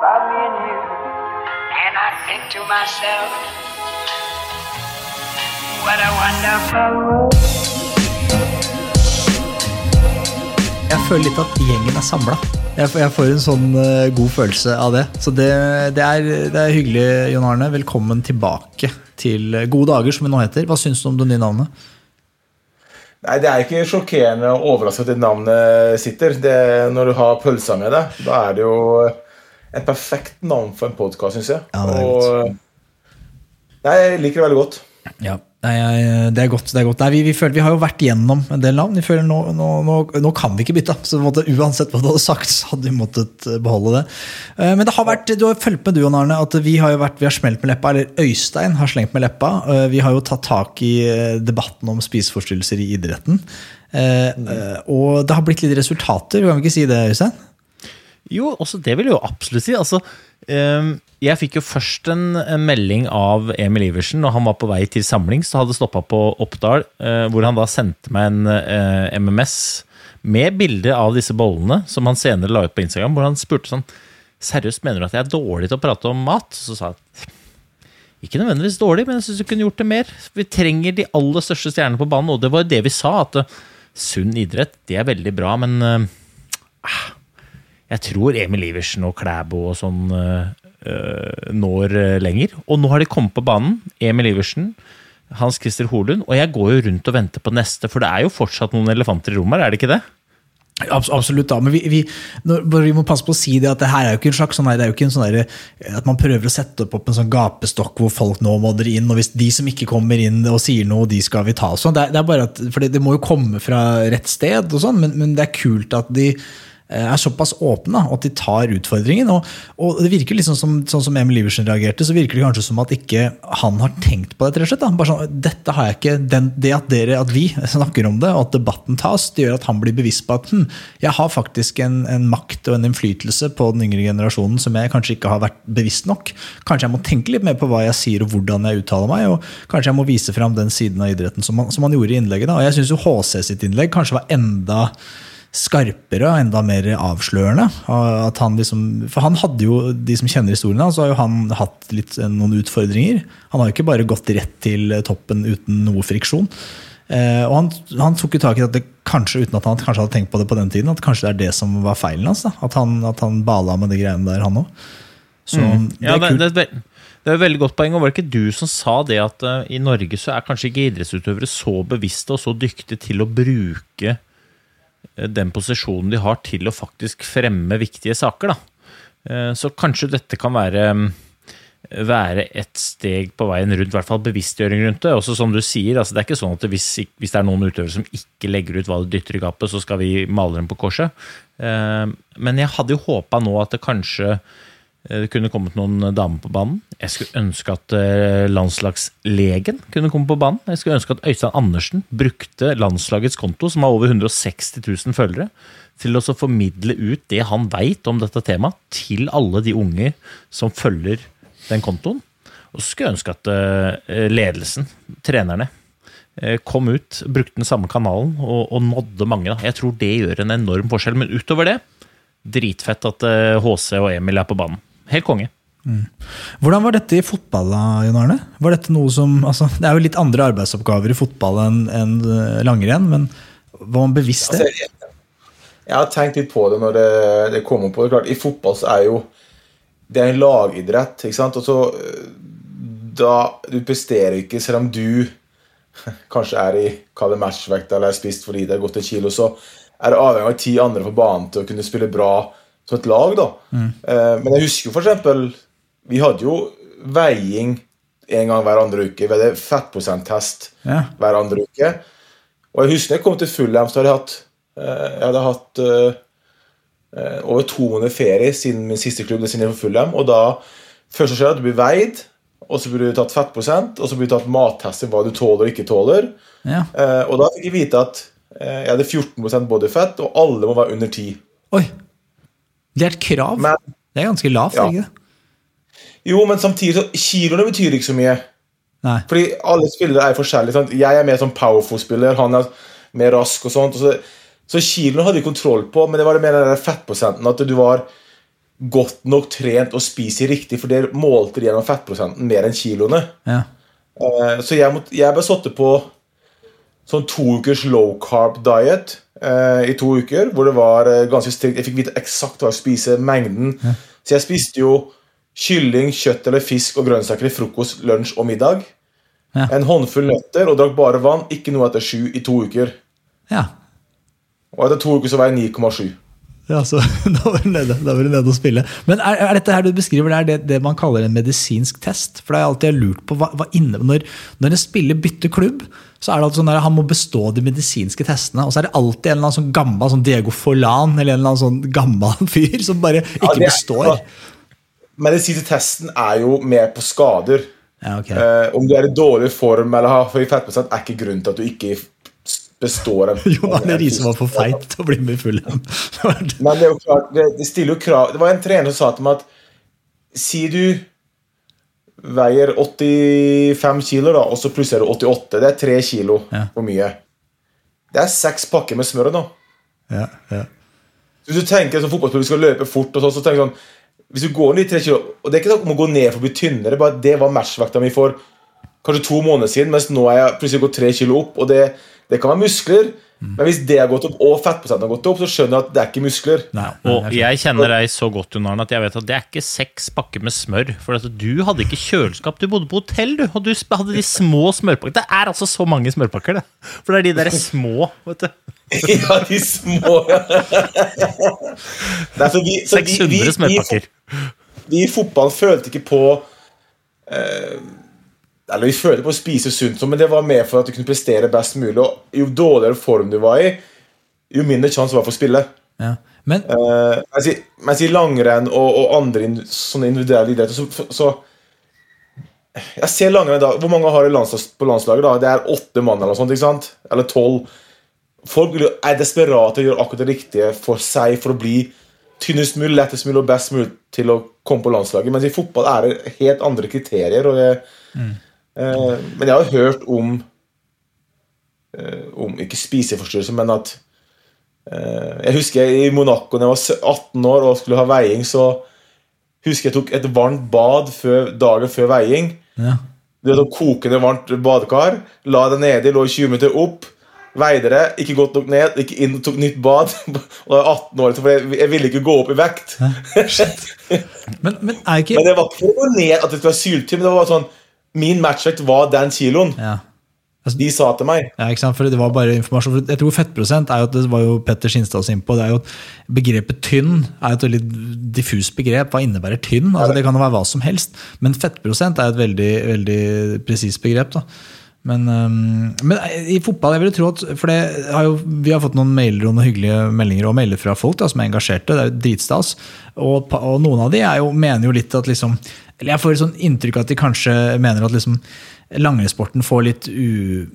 For me and you, and I think to myself, what a wonderful world. Jeg føler litt at gjengen er samla. Jeg, får- jeg får en sånn eh, god følelse av det. Så det, det, er, det er hyggelig, Jon Arne. Velkommen tilbake til Gode dager, som det nå heter. Hva syns du om det nye navnet? Nei, Det er ikke sjokkerende og overraskende at navnet sitter. Det, når du har pølsa med deg, da er det jo et perfekt navn for en podkast, syns jeg. Ja, det er og, nei, jeg liker det veldig godt. Ja, Nei, det er godt. det er godt. Nei, vi, vi, føler, vi har jo vært gjennom en del navn. Vi føler nå, nå, nå, nå kan vi ikke bytte. Så måtte, uansett hva du hadde sagt, så hadde vi måttet eh, beholde det. Eh, Men det har vært, du har fulgt med du, og Arne, at vi har jo vært, vi har smelt med leppa. Eller Øystein har slengt med leppa. Eh, Vi har jo tatt tak i eh, debatten om spiseforstyrrelser i idretten. Eh, eh, Og det har blitt litt resultater, kan vi ikke si det, Øystein? Jo, også det vil jeg jo absolutt si. Altså, ehm, jeg fikk jo først en, melding av Emil Iversen når han var på vei til samling, så hadde stoppa på Oppdal, eh, hvor han da sendte meg en eh, MMS med bilde av disse bollene, som han senere la ut på Instagram, hvor han spurte sånn Seriøst, mener du at jeg er dårlig til å prate om mat? Så sa jeg ikke nødvendigvis dårlig, men jeg syns du kunne gjort det mer. Vi trenger de aller største stjernene på banen, og det var jo det vi sa, at eh, sunn idrett, det er veldig bra, men ah, jeg tror Emil Iversen og Klæbo og sånn øh, øh, når øh, lenger. Og nå har de kommet på banen. Emil Iversen, Hans Christer Holund. Og jeg går jo rundt og venter på neste, for det er jo fortsatt noen elefanter i rommet her, er det ikke det? Absolutt, da, men vi, vi, vi må passe på å si det at det her er jo ikke en slags sånn det er jo ikke en sånn at man prøver å sette opp, opp en sånn gapestokk hvor folk nå må dere inn, og hvis de som ikke kommer inn og sier noe, de skal vi ta. Sånn. Det, det er bare at, for det, det må jo komme fra rett sted, og sånn, men, men det er kult at de eh, er såpass åpne at de tar utfordringen. Og, og det virker liksom som, sånn som Emil Iversen reagerte, så virker det kanskje som at ikke han har tenkt på det. rett og slett. Da. Bare sånn, dette har jeg ikke, den, Det at dere, at vi snakker om det, og at debatten tas, det gjør at han blir bevisst på at hm, jeg har faktisk en, en makt og en innflytelse på den yngre generasjonen som jeg kanskje ikke har vært bevisst nok. Kanskje jeg må tenke litt mer på hva jeg sier og hvordan jeg uttaler meg, og kanskje jeg må vise fram den siden av idretten som han, gjorde i innlegget. Da. Og jeg syns HC sitt innlegg kanskje var enda skarpere og enda mer avslørende. Han liksom, for han hadde jo, de som kjenner historien hans, så har jo han hatt litt, eh, noen utfordringer. Han har jo ikke bare gått rett til toppen uten noe friksjon. Eh, og han, han tok jo tak i at det kanskje, uten at han kanskje hadde tenkt på det på den tiden, at kanskje det er det som var feilen hans. Da. At, han, at han bala med de greiene der, han òg. Så det Mm. Ja, det, det, er et det er et veldig godt poeng. Og var det ikke du som sa det at uh, i Norge så er kanskje ikke idrettsutøvere så bevisste og så dyktige til å bruke eh, den posisjonen de har til å faktisk fremme viktige saker, da. Eh, Så kanskje dette kan være mm, være et steg på veien rundt, i hvert fall bevisstgjøring rundt det. Også som du sier, altså det er ikke sånn at hvis, hvis det er noen utøvere som ikke legger ut hva de dytter i gapet, så skal vi male dem på korset. Eh, Men jeg hadde jo håpa nå at det kanskje eh, det kunne kommet noen damer på banen. Jeg skulle ønske at eh, landslagslegen kunne komme på banen. Jeg skulle ønske at Øystein Andersen brukte landslagets konto, som har over 160 000 følgere, til å formidle ut det han veit om dette temaet, til alle de unge som følger den kontoen. Og så skulle jeg ønske at eh, ledelsen, trenerne, eh, kom ut, brukte den samme kanalen og, og nådde mange. Jeg tror det gjør en enorm forskjell. Men utover det, dritfett at eh, HC og Emil er på banen. Helt konge. Hvordan var dette i fotball, da, Jon Arne? Var dette noe som, altså, det er jo litt andre arbeidsoppgaver i fotball enn enn, eh, langrenn, men Var man bevisst det? Altså, jeg, jeg har tenkt litt på det når det, det kommer på det. Klart, I fotball så er jo det er en lagidrett. ikke sant? Og så øh, da Du presterer ikke, selv om du kanskje er i kall det matchvekt eller er spist for lite, har gått et kilo, så er det avhengig av ti andre på banen til å kunne spille bra som et lag. da. Eh, men jeg husker jo for eksempel Vi hadde jo veiing en gang hver andre uke. Vi hadde fettprosenttest Ja. hver andre uke. Og jeg husker jeg kom til Fulham, så hadde jeg hatt, eh, jeg hadde hatt eh, over to måneder ferie siden min siste klubb. jeg var Fulham, og da Først så skjer at du blir veid, og så blir du tatt fettprosent, og så blir du tatt mattester hva du tåler og ikke tåler. Ja. Og da fikk jeg vite at jeg hadde 14% bodyfett, og alle må være under 10. Oi! Det er et krav. Men- det er ganske lavt, Ja. ikke? Jo, men samtidig så kiloene betyr ikke så mye. Nei. Fordi alle spillere er forskjellige. Sant? Jeg er mer sånn powerful-spiller, han er mer rask og sånt. Og så, så kiloene hadde jeg kontroll på, men det var det mer den fettprosenten. At du var godt nok trent og spiser riktig, for det målte de gjennom fettprosenten mer enn kiloene. Ja. Uh, så jeg, måtte, jeg ble satt på sånn to ukers low carb diet eh, i to uker, hvor det var eh, ganske strikt. Jeg fikk vite eksakt hva jeg spiste, mengden. Så jeg spiste jo kylling, kjøtt eller fisk og grønnsaker i frokost, lunsj og middag. Ja. En håndfull nøtter og drakk bare vann, ikke noe etter sju i to uker. ja. Og etter to uker så var jeg 9,7. Ja, så da var du nede, nede og spille. Men er, er dette her du beskriver, det er det, det man kaller en medisinsk test? For det har jeg alltid lurt på, hva, hva inne, når, når en spiller bytter klubb, så er det alltid sånn at han må bestå de medisinske testene. Og så er det alltid en eller annen sånn gammel sånn Diego Forlan eller en eller annen sånn gammel fyr som bare ikke Ja, er- består. Medisinske testen er jo mer på skader. Ja, okay. uh, om du er i dårlig form eller har høy fettprosent, er ikke grunnen til at du ikke består en Jon Arne Riise var for feit til å bli med i Fulham. Men det er jo klart, det, stiller jo krav Det var en trener som sa til meg at Si du veier 85 kilo, da, og så plusser du 88. Det er 3 kilo Ja. for mye. Det er seks pakker med smør nå. ja, ja. Hvis du tenker som fotballspiller, skal løpe fort sånn, så du sånn Hvis du går ned i 3 kilo Og det er ikke snakk om å gå ned for å bli tynnere, bare det var matchvekta mi for kanskje to måneder siden, mens nå er jeg plutselig gått 3 kilo opp, og det, det kan være muskler. Men hvis det har gått opp, og fettprosenten har gått opp, så skjønner jeg at det er ikke muskler. Nei, Og jeg kjenner deg så godt, Jon Arne, at jeg vet at det er ikke seks pakker med smør. For at du hadde ikke kjøleskap, du bodde på hotell, du. Og du hadde de små smørpakkene. Det er altså så mange smørpakker, det. For det er de der små, vet du. ja, de små ja. Nei, så vi, så 600 vi- vi- smørpakker. Vi i fotballen følte ikke på eh, Eller vi følte på å spise sunt, men det var mer for at du kunne prestere best mulig. Og jo dårligere form du var i, jo mindre sjanse var for å spille. Ja. Men uh, mens, i, mens i langrenn og, og andre in, sånne individuelle idretter, så, så Jeg ser langrenn da Hvor mange har det landslag, på landslaget? da? Det er åtte mann eller noe sånt. ikke sant? Eller tolv. Folk er desperate og gjør akkurat det riktige for seg for å bli tynnest mulig, lettest mulig og best mulig til å komme på landslaget. Mens i fotball er det helt andre kriterier. Og det, eh, men jeg har hørt om eh, Om ikke spiseforstyrrelser, men at eh, Jeg husker i Monaco da jeg var 18 år og skulle ha veiing, så husker jeg tok et varmt bad før, dagen før veiing. ja. Det var kokende varmt badekar. La det nedi, lå 20 minutter opp. Veide det, ikke godt nok ned, ikke inn og tok nytt bad. Og jeg var 18 år, for jeg, jeg ville ikke gå opp i vekt. Men, men ikke Men det var ikke ned at det skulle være syltynn, men det var sånn Min matchvekt var den kiloen. ja. De sa til meg. Ja, ikke sant? For det var bare informasjon. For jeg tror fettprosent er jo at det var jo Petter Skinstad også inne det er jo Begrepet tynn er jo et veldig diffust begrep. Hva innebærer tynn? Altså, det kan jo være hva som helst. Men fettprosent er et veldig, veldig presist begrep. da. Men, men i fotball jeg vil tro at for har jo, Vi har fått noen mailer og noen hyggelige meldinger og mailer fra folk da, som er engasjerte. Det er jo dritstas. Og, og noen av de jo, mener jo litt at liksom Eller jeg får et sånn inntrykk at de kanskje mener at liksom langrennssporten får litt u,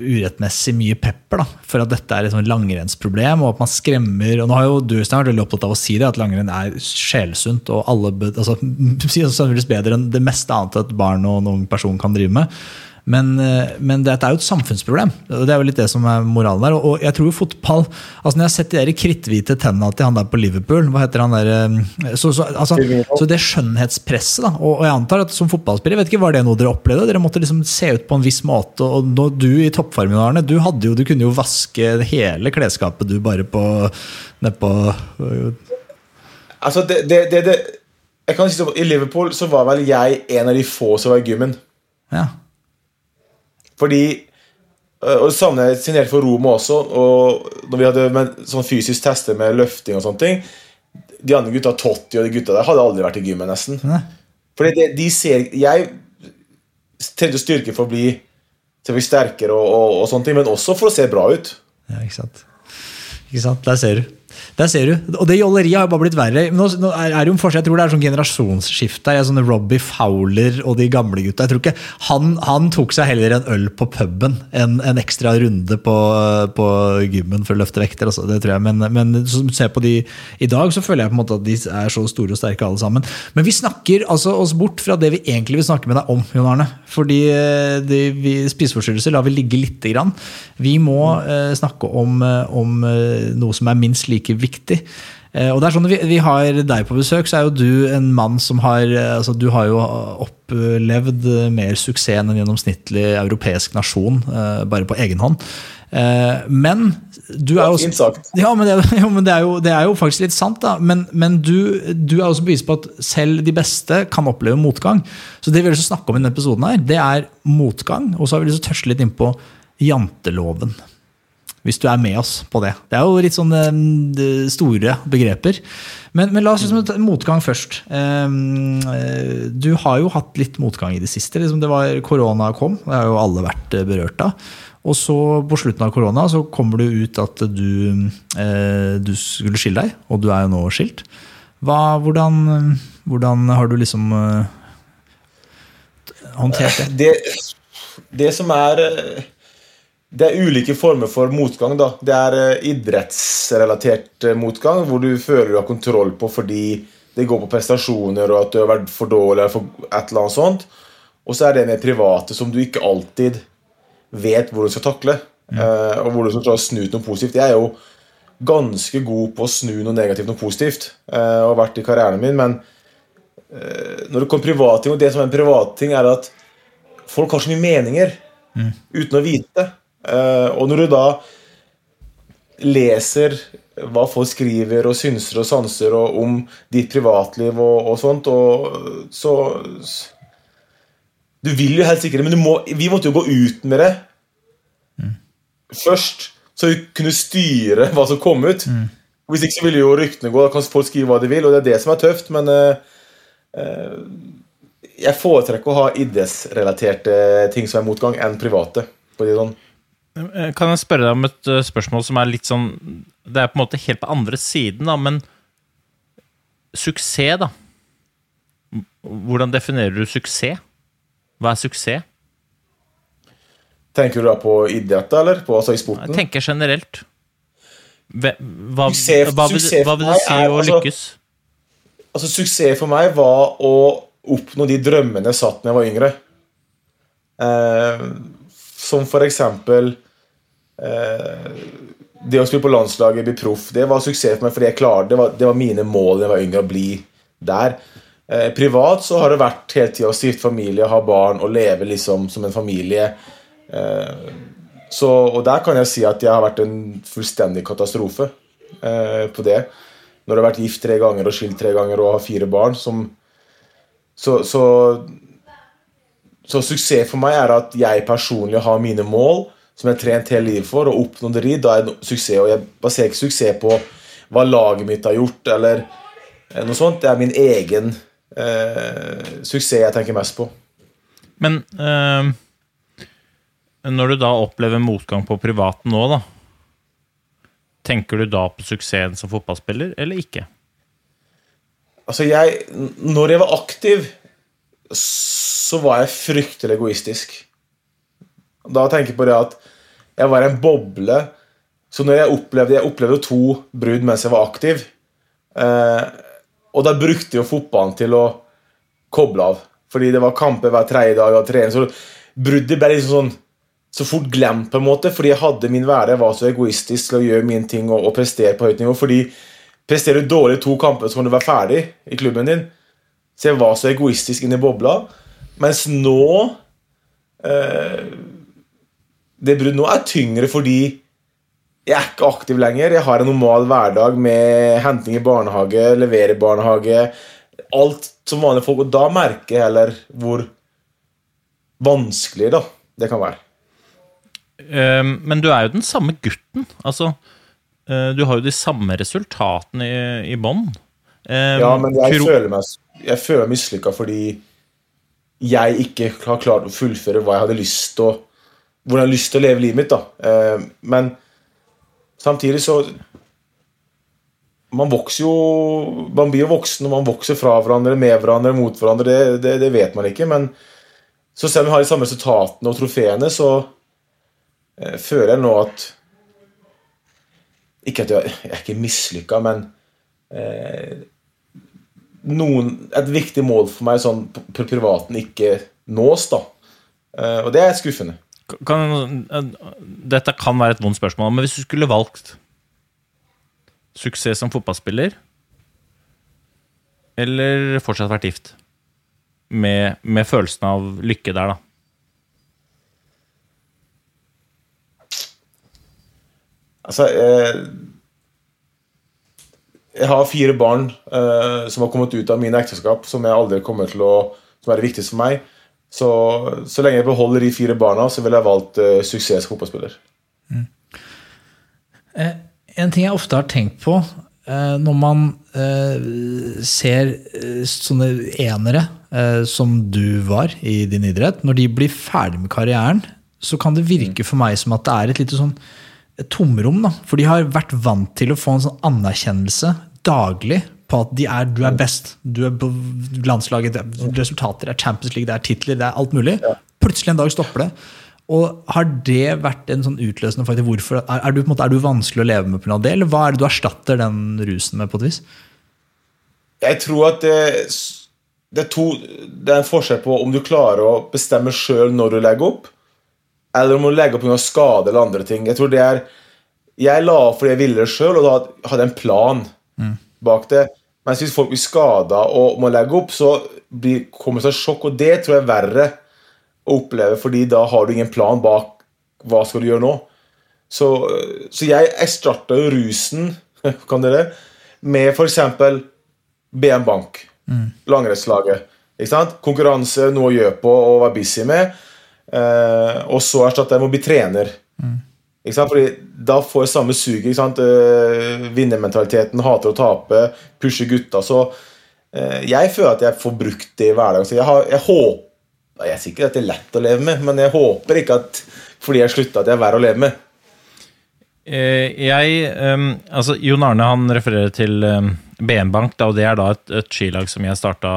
urettmessig mye pepper da, for at dette er et sånt langrennsproblem, og at man skremmer og Nå har jo du vært veldig opptatt av å si det, at langrenn er sjelsunt og alle altså, bedre enn det meste annet et barn og en ung person kan drive med. Men, eh, men dette er jo et samfunnsproblem. Det er jo litt det som er moralen der. Og, jeg tror jo fotball altså Når jeg har sett de der kritthvite tennene til han der på Liverpool hva heter han der, eh, så, så, altså, så det skjønnhetspresset, da. Og, og jeg antar at som fotballspiller, vet ikke, var det noe dere opplevde? Dere måtte liksom se ut på en viss måte. Og når du i toppformen, Arne, du, jo, du kunne jo vaske hele klesskapet du bare på nedpå Altså, det, det, det, det jeg kan si I Liverpool så var vel jeg en av de få som var i gymmen. Ja. Fordi øh, Og jeg signerte for Roma også. Og når vi hadde med, sånn fysisk tester med løfting og sånne ting De andre gutta, Totti og de gutta der, hadde aldri vært i gymmen, nesten. Nei. Fordi de, de ser Jeg trengte styrke for å bli, til å bli sterkere, og, og, og sånne ting, men også for å se bra ut. Ja, ikke sant. Ikke sant? Der ser du. Der ser du. Og det jolleriet har jo bare blitt verre. Nå, nå er, det jo en forskjell, Jeg tror det er sånn generasjonsskifte. Er sånne Robbie Fowler og de gamle gutta. Jeg tror ikke, han, han tok seg heller en øl på puben enn en ekstra runde på, på gymmen for å løfte vekter. Altså, det tror jeg. Men, men ser på de i dag, så føler jeg på en måte at de er så store og sterke alle sammen. Men vi snakker altså oss bort fra det vi egentlig vil snakke med deg om, Jon Arne. Fordi eh, de, vi, spiseforstyrrelser lar vi ligge lite grann. Vi må eh, snakke om, eh, om eh, noe som er minst like viktig. Eh, og det er sånn, vi, vi har deg på besøk, så er jo du en mann som har eh, altså, Du har jo opplevd eh, mer suksess enn en gjennomsnittlig europeisk nasjon, bare på egen hånd. Men du er også, ja, men, det, jo, men det, er jo, det er jo faktisk litt sant, da. Men, men du, du er også bevis på at selv de beste kan oppleve motgang. Så det vi vil snakke om i denne episoden, her, det er motgang. Og så har vi lyst til å tørste litt innpå janteloven. Hvis du er med oss på det. Det er jo litt sånne eh, store begreper. Men, men la oss liksom ta motgang først. Ehm, eh, Du har jo hatt litt motgang i det siste. Liksom det var Korona kom, det har jo alle vært eh, berørt av. Og så på slutten av korona så kommer det ut at du, du skulle skille deg, og du er jo nå skilt. Hva, hvordan, hvordan har du liksom håndtert det? det, det som er Det er ulike former for motgang. da. Det er eh, idrettsrelatert eh, motgang, hvor du føler du har kontroll på fordi det går på prestasjoner og at du har vært for dårlig eller for et eller annet sånt. Og så er det med private som du ikke alltid vet hvor du skal takle. Mm. og hvor du skal snu ut noe positivt. Jeg er jo ganske god på å snu noe negativt noe positivt. eh, og har vært i karrieren min, men eh, når det kommer privatting, og det som er en privatting, er at folk har så mye meninger uten å vite. Eh, og når du da leser hva folk skriver og synser og sanser og om ditt privatliv og, og sånt, og så Du vil jo helst ikke det, men du må, vi måtte jo gå ut med det først, så vi kunne styre hva som kom ut. Hvis ikke så ville jo ryktene gå. Da kan folk skrive hva de vil, og det er det som er tøft. Men eh, eh, jeg foretrekker å ha idrettsrelaterte ting som er motgang, enn private. På de sånn. Eh, Kan jeg spørre deg om et eh, spørsmål som er litt sånn Det er på en måte helt på andre siden, da, men suksess, da. Hvordan definerer du suksess? Hva er suksess? Tenker du da på idrett, eller? På, altså i Jeg sporten? tenker generelt. Hva, hva, Suksess- hva, vil, hva vil du si er, å altså- lykkes? Altså, suksess for meg var å oppnå de drømmene jeg satt da jeg var yngre. Eh, som for eksempel Det å spille på landslaget, bli proff, det var suksess for meg fordi jeg klarte det. Var, det var mine mål da jeg var yngre, å bli der. Eh, privat så har det vært hele tida å stifte familie, ha barn og leve liksom som en familie. Eh, så, og der kan jeg si at jeg har vært en fullstendig katastrofe eh, på det. Når du har vært gift tre ganger og skilt tre ganger og har fire barn som, så, så, så suksess for meg er at jeg personlig har mine mål som jeg har trent hele livet for, og oppnådd ri, Da er det suksess. Og jeg baserer ikke suksess på hva laget mitt har gjort, eller eh, noe sånt. Det er min egen eh, suksess jeg tenker mest på. Men eh, når du da opplever motgang på privaten nå, da Tenker du da på suksessen som fotballspiller, eller ikke? Altså, jeg Når jeg var aktiv, så var jeg fryktelig egoistisk. Da tenker jeg på det at jeg var i en boble. Så når jeg opplevde Jeg opplevde to brudd mens jeg var aktiv. Eh, og da brukte jo fotballen til å koble av. Fordi det var kamper hver tredje dag. Og trening, så bruddet ble liksom sånn så fort glemt, på en måte, fordi jeg hadde min hverdag, var så egoistisk til å gjøre mine ting og, og prestere på høyt nivå. fordi presterer du dårlig to kamper, så kan du være ferdig i klubben din. Så jeg var så egoistisk inni bobla. Mens nå eh, Det brudd nå er tyngre fordi jeg er ikke aktiv lenger. Jeg har en normal hverdag med henting i barnehage, levere i barnehage. Alt som vanlige folk. Og da merker jeg heller hvor vanskelig da, det kan være. Eh, men du er jo den samme gutten. Altså, eh, du har jo de samme resultatene i, i bånn. Eh, Ja, men jeg føler meg, jeg føler meg mislykka fordi jeg ikke har klart å fullføre hva jeg hadde lyst til å Hvordan jeg har lyst til å leve livet mitt. da. Eh, Men samtidig så Man vokser jo Man blir jo voksen, og man vokser fra hverandre, med hverandre, mot hverandre. Det, det, det vet man ikke. Men så selv om vi har de samme resultatene og trofeene, så eh, føler jeg nå at Ikke at jeg, jeg er ikke mislykka, men eh, noen, et viktig mål for meg sånn på privaten ikke nås, da. Eh, og det er skuffende. Kan, Dette kan være et vondt spørsmål, men hvis du skulle valgt suksess som fotballspiller eller fortsatt vært gift? Med, med følelsen av lykke der, da. Altså eh, Jeg har fire barn eh, som har kommet ut av mine ekteskap, som jeg aldri kommer til å Som er det viktigste for meg. Så, så lenge jeg beholder de fire barna, så ville jeg valgt uh, suksess fotballspiller. Eh, En ting jeg ofte har tenkt på eh, når man eh, ser eh, sånne enere eh, som du var i din idrett, når de blir ferdig med karrieren, så kan det virke for meg som at det er et lite sånn tomrom. Da. For de har vært vant til å få en sånn anerkjennelse daglig på at de er, du er best. Du er på landslaget, er resultater, er Champions League, det er titler, det er alt mulig. Plutselig en dag stopper det. Og Har det vært en sånn utløsende faktor? Hvorfor, er, er, du, måte, er du vanskelig å leve med pga. det, eller hva er det du erstatter den rusen med? på et vis? Jeg tror at det, det, er to, det er en forskjell på om du klarer å bestemme sjøl når du legger opp, eller om du legger opp pga. skade eller andre ting. Jeg tror det er Jeg la opp fordi jeg ville det sjøl, og da hadde jeg en plan bak det. Mens hvis folk blir skada og må legge opp, så blir, kommer det seg sjokk, og det tror jeg er verre å oppleve, fordi da har du ingen plan bak hva skal du gjøre nå. Så, så jeg erstatta jo rusen kan dere, med f.eks. BM Bank. Ikke sant? Konkurranse, noe å gjøre på og være busy med. Eh, og så erstatta jeg med å bli trener. Ikke sant? Fordi da får jeg samme suget. ikke? Eh, vinnermentaliteten, hater å tape, pusher gutta. Så eh, jeg føler at jeg får brukt det i hverdagen. Jeg, har, jeg håper Jeg er sikker at det er lett å leve med, men jeg håper ikke at fordi jeg slutta, at jeg er verre å leve med. Eh, jeg, ehm, altså Jon Arne han refererer til BM BN-bank, da, og det er da et, et skilag som jeg starta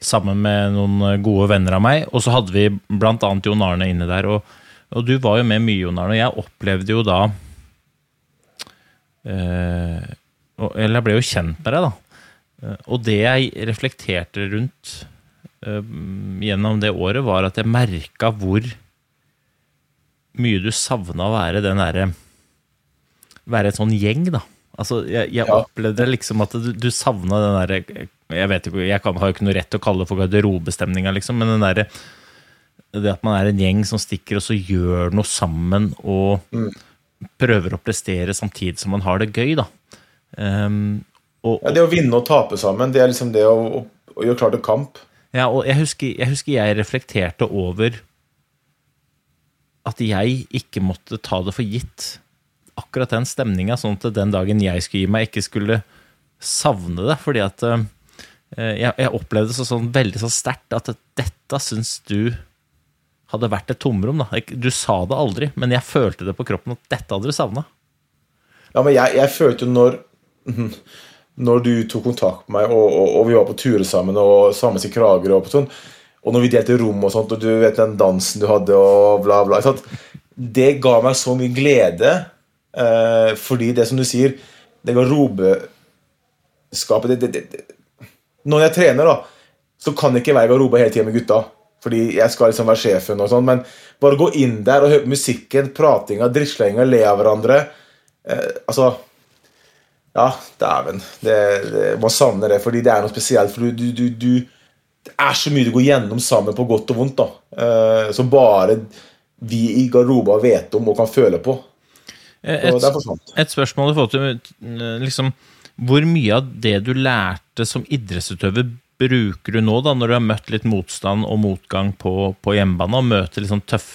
sammen med noen gode venner av meg. Og så hadde vi blant annet Jon Arne inne der. Og, og du var jo med mye, Jon Arne. Og jeg opplevde jo da eh, Eller jeg ble jo kjent med deg, da. Eh, Og det jeg reflekterte rundt eh, gjennom det året, var at jeg merka hvor mye du savna å være den derre Være en sånn gjeng, da. Altså, jeg, jeg Ja. opplevde liksom at du, du savna den derre Jeg vet ikke, jeg kan, har jo ikke noe rett til å kalle det for garderobestemninga, liksom, men den derre Det at man er en gjeng som stikker og så gjør noe sammen og prøver å prestere samtidig som man har det gøy, da. Um, og, Ja, det å vinne og tape sammen, det er liksom det å, å, å gjøre klart en kamp. Ja, og jeg husker, jeg husker jeg reflekterte over at jeg ikke måtte ta det for gitt. Akkurat den stemninga, sånn at den dagen jeg skulle gi meg, ikke skulle savne det. Fordi at eh, jeg, jeg opplevde det så sånn veldig så sterkt at dette syns du hadde vært et tomrom. da. Du sa det aldri, men jeg følte det på kroppen at dette hadde du savna. Ja, men jeg, jeg følte jo når Når du tok kontakt med meg, og, og, og vi var på turer sammen, og sammen i Kragerø og på sånn, og når vi delte rom og sånt, og du vet den dansen du hadde, og bla, bla ikke? Det ga meg så mye glede, eh, fordi det som du sier, det garderobeskapet det, det, det. Når jeg trener, da, så kan det ikke være garderobe hele tida med gutta. Fordi jeg skal liksom være sjefen og sånn, men bare gå inn der og høre på musikken, pratinga, drittslenga, le av hverandre eh, Altså Ja, dæven. Man savner det, fordi det er noe spesielt. For du, du, du, du Det er så mye du går gjennom sammen på godt og vondt, da. Eh, som bare vi i garderoba vet om og kan føle på. Et, er forsvant. et spørsmål i forhold til eh, liksom, Hvor mye av det du lærte som idrettsutøver, bruker du nå, da, når du har møtt litt motstand og motgang på, på hjemmebane, og møter liksom tøff,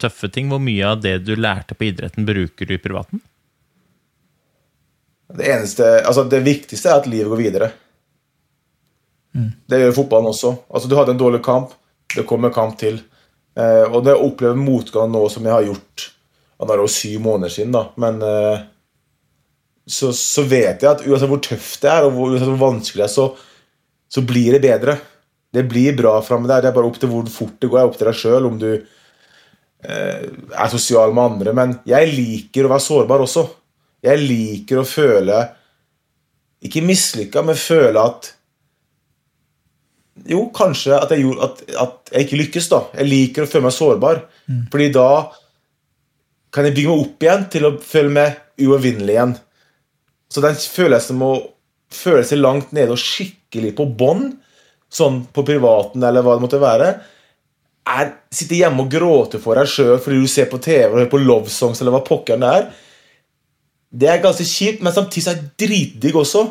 tøffe ting? Hvor mye av det du lærte på idretten, bruker du i privaten? Det eneste, altså det viktigste er at livet går videre. Det gjør fotballen også. Altså Du hadde en dårlig kamp, det kommer en kamp til. Eh, og det å oppleve motgang nå som jeg har gjort Nå er det jo syv måneder siden, da, men eh, så, så vet jeg at uansett hvor tøft det er, og hvor, uansett hvor vanskelig det er, så, så blir det bedre. Det blir bra framme der. Det er bare opp til hvor fort det går. Det er opp til deg sjøl om du eh, er sosial med andre. Men jeg liker å være sårbar også. Jeg liker å føle Ikke mislykka, men føle at Jo, kanskje at jeg, gjorde, at, at jeg ikke lykkes, da. Jeg liker å føle meg sårbar. Fordi da kan jeg bygge meg opp igjen til å føle meg uovervinnelig igjen. Så den følelsen med å føle seg langt nede og skikkelig på bånn, sånn på privaten eller hva det måtte være, er sitte hjemme og gråte for deg sjøl fordi du ser på TV og hører på love songs eller hva pokker det er. Det er ganske kjipt, men samtidig så er det dritdigg også.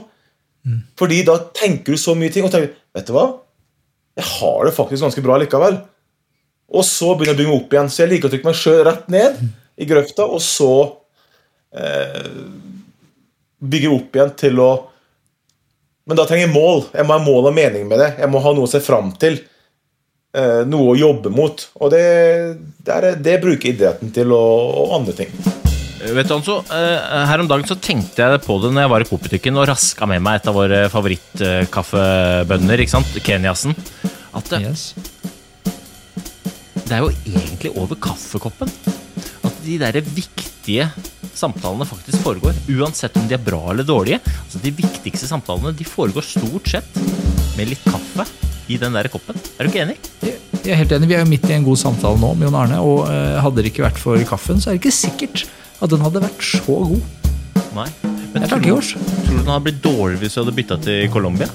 Fordi da tenker du så mye ting og tenker Vet du hva? Jeg har det faktisk ganske bra likevel. Og så begynner jeg å bygge meg opp igjen. Så jeg liker å trykke meg sjøl rett ned i grøfta, og så eh, bygge opp igjen til å Men da trenger jeg mål. Jeg må ha mål og mening med det. Jeg må ha noe å se fram til. Eh, noe å jobbe mot. Og det, det, er, det bruker idretten til, og, og andre ting. Vet du, altså, eh, Her om dagen så tenkte jeg på det når jeg var i Coop-butikken og raska med meg et av våre favorittkaffebønner, ikke sant? Kenyasen. At det, Yes. det er jo egentlig over kaffekoppen de der viktige samtalene faktisk foregår. Uansett om de er bra eller dårlige. Altså De viktigste samtalene de foregår stort sett med litt kaffe i den der koppen. Er du ikke enig? Jeg er helt enig, Vi er jo midt i en god samtale nå med Jon Arne. Og eh, hadde det ikke vært for kaffen, så er det ikke sikkert at den hadde vært så god. Nei. Men tror, du, tror du den hadde blitt dårligere hvis du hadde bytta til Colombia?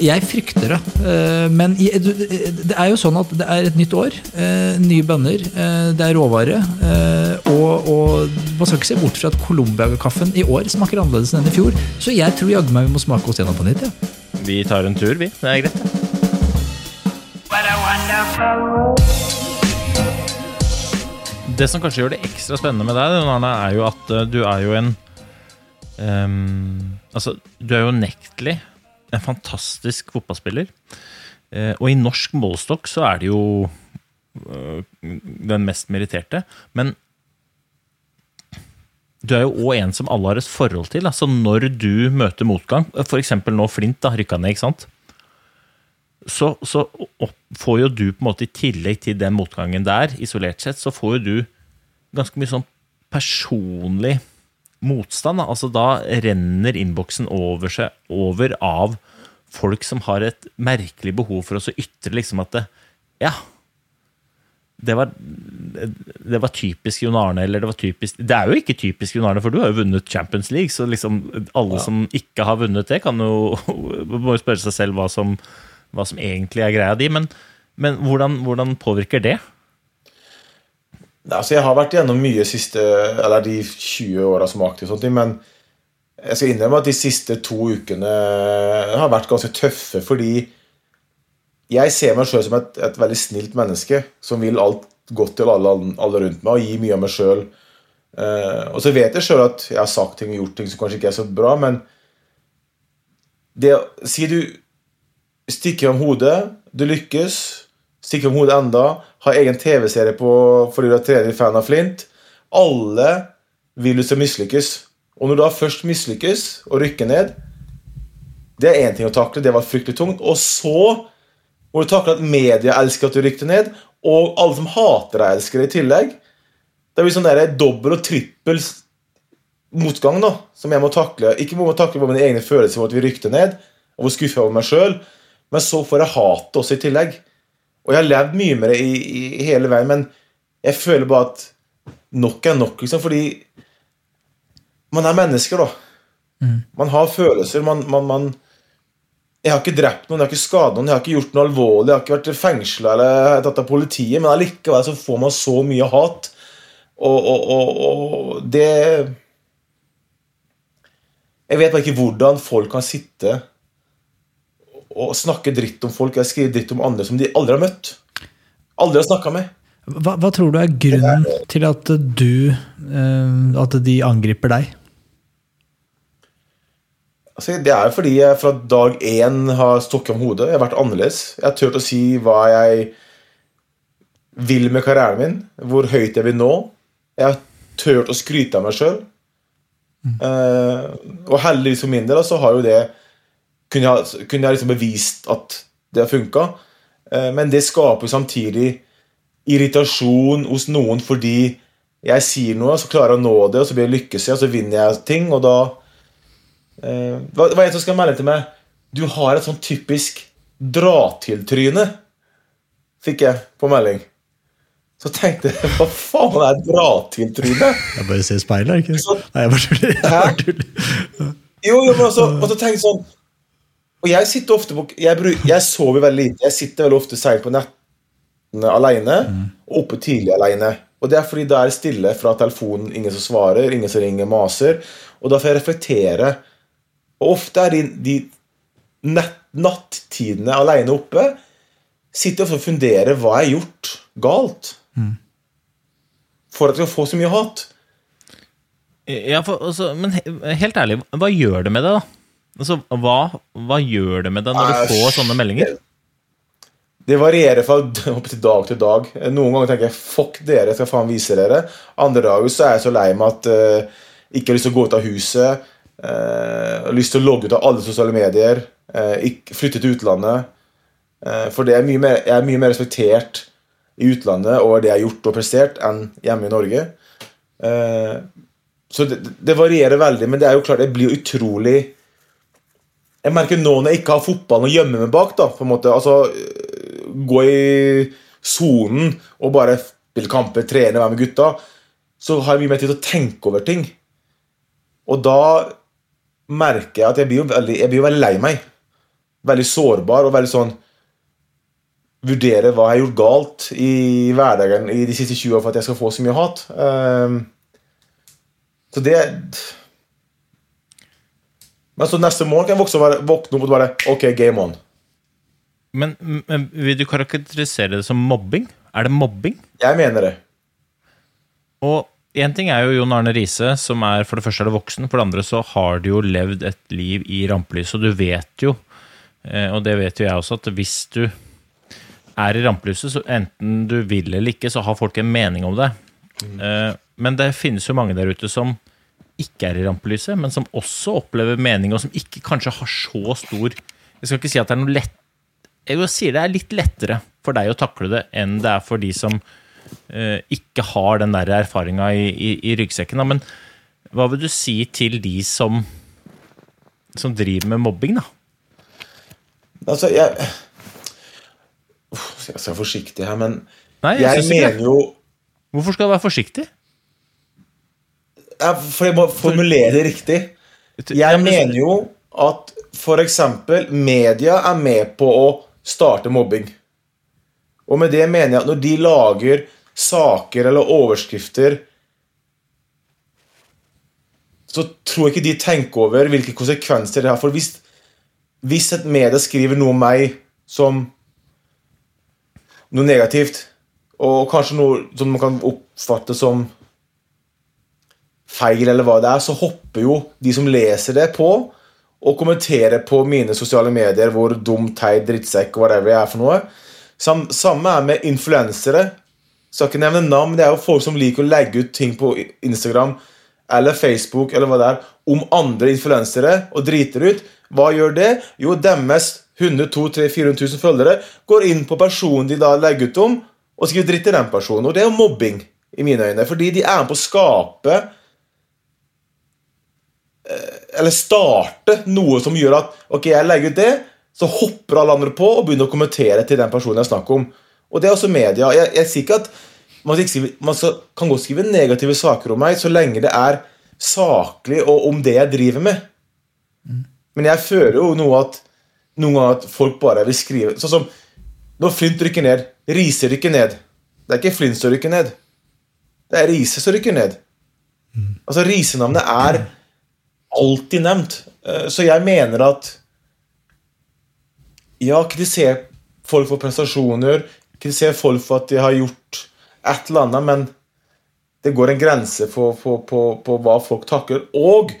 Jeg frykter det. Eh, Men det er jo sånn at det er et nytt år. eh, Nye bønner. eh, Det er råvare. eh, Og, og man skal ikke se bort fra at Colombia-kaffen i år smaker annerledes enn i fjor. Så jeg tror jaggu meg vi må smake oss gjennom på nytt. Ja. Vi tar en tur, vi. Det er greit. det. Det som kanskje gjør det ekstra spennende med deg, Arne, er jo at du er jo en um, Altså, du er jo unektelig en fantastisk fotballspiller. Eh, og i norsk målestokk så er det jo eh, den mest meritterte. Men du er jo òg en som alle har et forhold til. Altså når du møter motgang, f.eks. nå Flint da, rykka ned, ikke sant? så, så får jo du på en måte i tillegg til den motgangen der, isolert sett, så får jo du ganske mye sånn personlig motstand. Da. Altså da renner innboksen over seg over av folk som har et merkelig behov for å ytre liksom at det, Ja, det var, det var typisk Jon Arne, eller det var typisk Det er jo ikke typisk Jon Arne, for du har jo vunnet Champions League, så liksom alle som ikke har vunnet det, kan jo må jo spørre seg selv hva som, hva som egentlig er greia di. Men, men hvordan, hvordan påvirker det? Altså, jeg har vært gjennom mye siste, eller de 20 åra som aktiv, sånne men jeg skal innrømme at de siste to ukene har vært ganske tøffe, fordi jeg ser meg sjøl som et, et veldig snilt menneske som vil alt godt til alle, alle rundt meg og gi mye av meg sjøl. og så vet jeg sjøl at jeg har sagt ting og gjort ting som kanskje ikke er så bra, men det, Si du stikker om hodet, du lykkes, stikker om hodet enda, har egen TV-serie på fordi du er trener fan av Flint. Alle skal mislykkes. Og når du da først mislykkes og rykker ned Det er én ting å takle, det var fryktelig tungt. Og så må du takle at media elsker at du rykker ned, og alle som hater deg, elsker deg i tillegg. Det blir sånn der dobbel og trippel motgang da, som jeg må takle. Ikke må jeg takle på mine egne følelser for at vi rykte ned, og hvor skuffa jeg over meg sjøl, men så får jeg hatet også i tillegg. Og jeg har levd mye med det i, i hele veien, men jeg føler bare at nok er nok, liksom, fordi man er mennesker, da. Man har følelser. Man, man, man Jeg har ikke drept noen, jeg har ikke skadet noen, jeg har ikke gjort noe alvorlig, jeg har ikke vært fengsla eller tatt av politiet, men allikevel så får man så mye hat, og, og, og, og det Jeg vet bare ikke hvordan folk kan sitte og snakke dritt om folk eller skrive dritt om andre som de aldri har møtt. Aldri har snakka med. Hva, hva tror du er grunnen til at du eh, At de angriper deg? Altså, det er fordi jeg fra dag én har stukket om hodet. Jeg har vært annerledes. Jeg har turt å si hva jeg vil med karrieren min, hvor høyt jeg vil nå. Jeg har turt å skryte av meg sjøl. og heldigvis for min del så har jo det kunne jeg, kunne jeg liksom bevist at det har funka. men det skaper samtidig irritasjon hos noen fordi jeg sier noe, så klarer jeg å nå det, og så blir jeg lykkes jeg, og så vinner jeg ting, og da eh, Hva er det som skal melde til meg? Du har et sånn typisk dra-til-tryne, fikk jeg på melding. Så tenkte jeg Hva faen er dra-til-tryne? Jeg bare ser speilet, ikke sant? Nei, jeg bare tuller. Jo, jo, men også, og så tenkte jeg sånn Og jeg sitter ofte på Jeg, bruk, jeg sover veldig lite. Jeg sitter veldig ofte seint på nettene alene, og oppe tidlig alene. Og det er fordi da er det stille fra telefonen, ingen som svarer, ingen som ringer, maser. Og da får jeg reflektere. Og ofte er de, de nett, nattidene alene oppe sitter ofte og funderer hva jeg har gjort galt. For at jeg skal få så mye hat. Ja, for, altså, men helt ærlig, hva gjør det med deg, da? Altså, hva, hva gjør det med deg når du får sånne meldinger? Det varierer fra opp til dag til dag. Noen ganger tenker jeg 'fuck dere, jeg skal faen vise dere'. Andre dager så er jeg så lei meg at uh, ikke har lyst til å gå ut av huset. Uh, har lyst til å logge ut av alle sosiale medier. Uh, ikke, flytte til utlandet. Uh, for det er mye mer, jeg er mye mer respektert i utlandet over det jeg har gjort og prestert, enn hjemme i Norge. Så det, det varierer veldig, men det er jo klart, jeg blir utrolig jeg merker nå når jeg ikke har fotballen å gjemme meg bak, da, på en måte, altså øh, gå i sonen og bare spille kamper, trene, være med gutta, så har jeg mye mer tid til å tenke over ting. Og da merker jeg at jeg blir jo veldig, jeg blir jo veldig lei meg. Veldig sårbar og veldig sånn Vurdere hva jeg har gjort galt i hverdagen i de siste 20 år for at jeg skal få så mye hat. Um, så det Men så neste morgen kan jeg våkne opp og bare Ok, game on. Men, men vil du karakterisere det som mobbing? Er det mobbing? Jeg mener det. Og én ting er jo Jon Arne Riise, som er for det første er det voksen, for det andre så har du jo levd et liv i rampelyset, og du vet jo, eh, og det vet jo jeg også, at hvis du er i rampelyset, så enten du vil eller ikke, så har folk en mening om det. Mm. Men det finnes jo mange der ute som ikke er i rampelyset, men som også opplever mening, og som ikke kanskje har så stor Jeg skal ikke si at det er noe lett Jeg vil si det er litt lettere for deg å takle det enn det er for de som eh, ikke har den der erfaringa i, i, i ryggsekken. Da. Men hva vil du si til de som, som driver med mobbing, da? Altså, jeg Uff, Jeg skal være forsiktig her, men Nei, jeg jeg mener jo Hvorfor skal du være forsiktig? For jeg må formulere det riktig. Jeg mener jo at f.eks. media er med på å starte mobbing. Og med det mener jeg at når de lager saker eller overskrifter så tror jeg ikke de tenker over hvilke konsekvenser det har. For hvis, hvis et medie skriver noe om meg som noe negativt, og kanskje noe som man kan oppfatte som feil, eller hva det er, så hopper jo de som leser det, på og kommenterer på mine sosiale medier hvor dum, teit, drittsekk og whatever jeg er for noe. Sam, samme er med influensere. Skal ikke nevne navn, men det er jo folk som liker å legge ut ting på Instagram eller Facebook eller hva det er, om andre influensere og driter ut. Hva gjør det? Jo, deres 100 200 400 000 følgere går inn på personen de da legger ut om, og skriver dritt til den personen. Og det er jo mobbing i mine øyne, fordi de er med på å skape eller starte noe som gjør at ok, jeg legger ut det, så hopper alle andre på og begynner å kommentere til den personen jeg snakker om. Og det er også media. Jeg, jeg sier ikke at man, ikke skrive, man skal, kan godt skrive negative saker om meg så lenge det er saklig og om det jeg driver med. Men jeg føler jo noe at noen ganger at folk bare vil skrive Sånn som når Flint rykker ned. Riise rykker ned. Det er ikke Flint som rykker ned. Det er Riise som rykker ned. Altså, Riise-navnet er alltid nevnt. Eh, Så jeg mener at Ja, kritiser folk for prestasjoner, kritiser folk for at de har gjort et eller annet, men det går en grense på, på, på, på hva folk takler. Og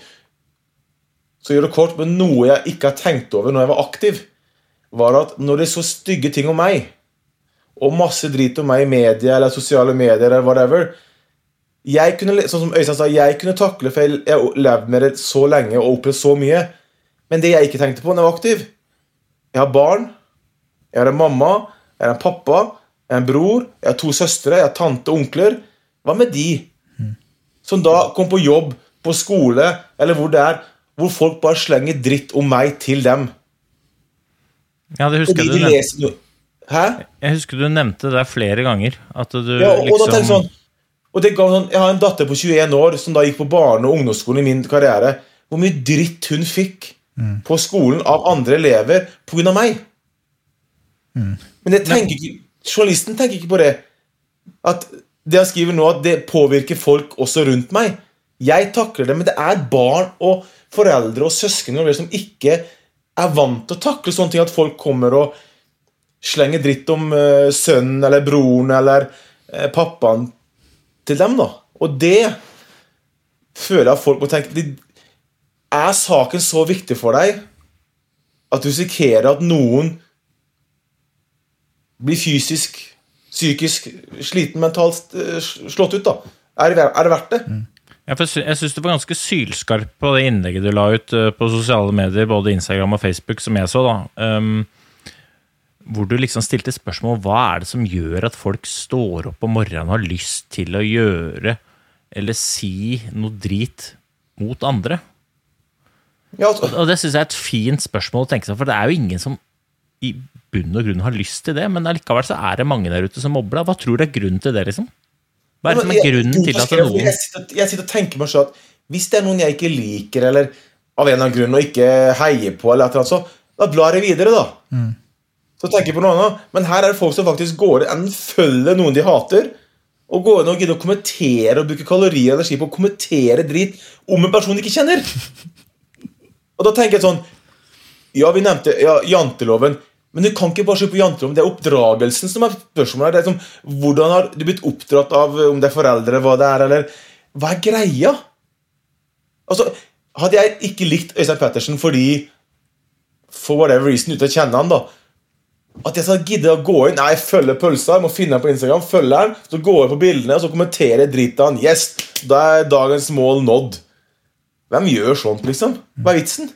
så gjør det kort, men noe jeg ikke har tenkt over når jeg var aktiv, var at når det er så stygge ting om meg, og masse drit om meg i media eller sosiale medier eller whatever jeg kunne, Sånn som Øystein sa, jeg kunne takle, for jeg har levd med det så lenge og opplevd så mye. Men det jeg ikke tenkte på når jeg var aktiv Jeg har barn, jeg har en mamma, jeg har en pappa, jeg har en bror, jeg har to søstre, jeg har tante og onkler. Hva med de? Som da kom på jobb, på skole, eller hvor det er, hvor folk bare slenger dritt om meg til dem. Ja, det husker Fordi du de Hæ? Jeg husker du nevnte det flere ganger. At du Ja, og, og da liksom sånn og det ga sånn, Jeg har en datter på 21 år som da gikk på barne- og ungdomsskolen i min karriere. Hvor mye dritt hun fikk på skolen av andre elever pga. meg. Men det tenker ikke, journalisten tenker ikke på det. At det han skriver nå, at det påvirker folk også rundt meg. Jeg takler det, men det er barn og foreldre og søsken som ikke er vant til å takle sånne ting. At folk kommer og slenger dritt om eh, sønnen eller broren eller eh, pappaen til dem. da. Og det føler jeg at folk må tenke Er saken så viktig for deg at du risikerer at noen blir fysisk, psykisk sliten, mentalt eh, slått ut? da? Er det, er det verdt det? Mm. jeg syns du var ganske sylskarp på det innlegget du la ut eh, på sosiale medier, både Instagram og Facebook, som jeg så, da. Um, hvor du liksom stilte spørsmål hva er det som gjør at folk står opp om morgenen og har lyst til å gjøre eller si noe drit mot andre. Ja, altså, Og det syns jeg er et fint spørsmål å tenke seg, for det er jo ingen som i bunn og grunn har lyst til det, men allikevel så er det mange der ute som mobber. Hva tror du er grunnen til det, liksom? Hva er det som er grunnen til at jeg, noen jeg, sitter, jeg sitter og tenker meg selv at Hvis det er noen jeg ikke liker, eller av en eller annen grunn og ikke heier på, eller et eller annet, så da blar jeg videre, da. Så tenker på noe annet. Men her er det folk som faktisk går inn enten følger noen de hater, og går inn og gidder å kommentere og bruke kalorier og energi på å kommentere drit om en person de ikke kjenner. Og da tenker jeg sånn Ja, vi nevnte ja, janteloven. Men du kan ikke bare se på janteloven. Det er oppdragelsen som er spørsmålet. Det er som, hvordan har du blitt oppdratt av om det er foreldre, hva det er, eller Hva er greia? Altså, Hadde jeg ikke likt Øystein Pettersen fordi For whatever reason, uten å kjenne han, da At jeg skal gidde å gå inn Nei, følge pølsa, jeg må finne den på Instagram, følge den, så går jeg på bildene og så kommenterer jeg dritt av han. Yes, da er dagens mål nådd. Hvem gjør sånt, liksom? Hva er vitsen?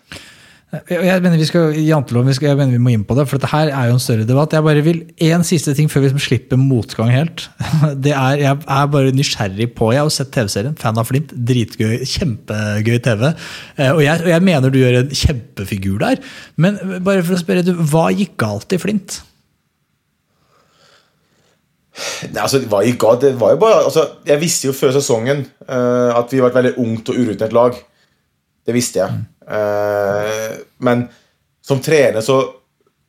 Jeg mener vi skal, janteloven, vi skal, jeg mener vi må inn på det, for dette her er jo en større debatt. Jeg bare vil, En siste ting før vi slipper motgang helt. Det er, Jeg er bare nysgjerrig på Jeg har sett TV-serien, fan av Flint. Dritgøy, kjempegøy TV. Eh, Og jeg, og jeg mener du gjør en kjempefigur der. Men bare for å spørre, du, hva gikk galt i Flint? Nei, altså, hva gikk galt? Det var jo bare, altså, jeg visste jo før sesongen uh, at vi var et veldig ungt og urutinert lag. Det visste jeg. Eh, men som trener så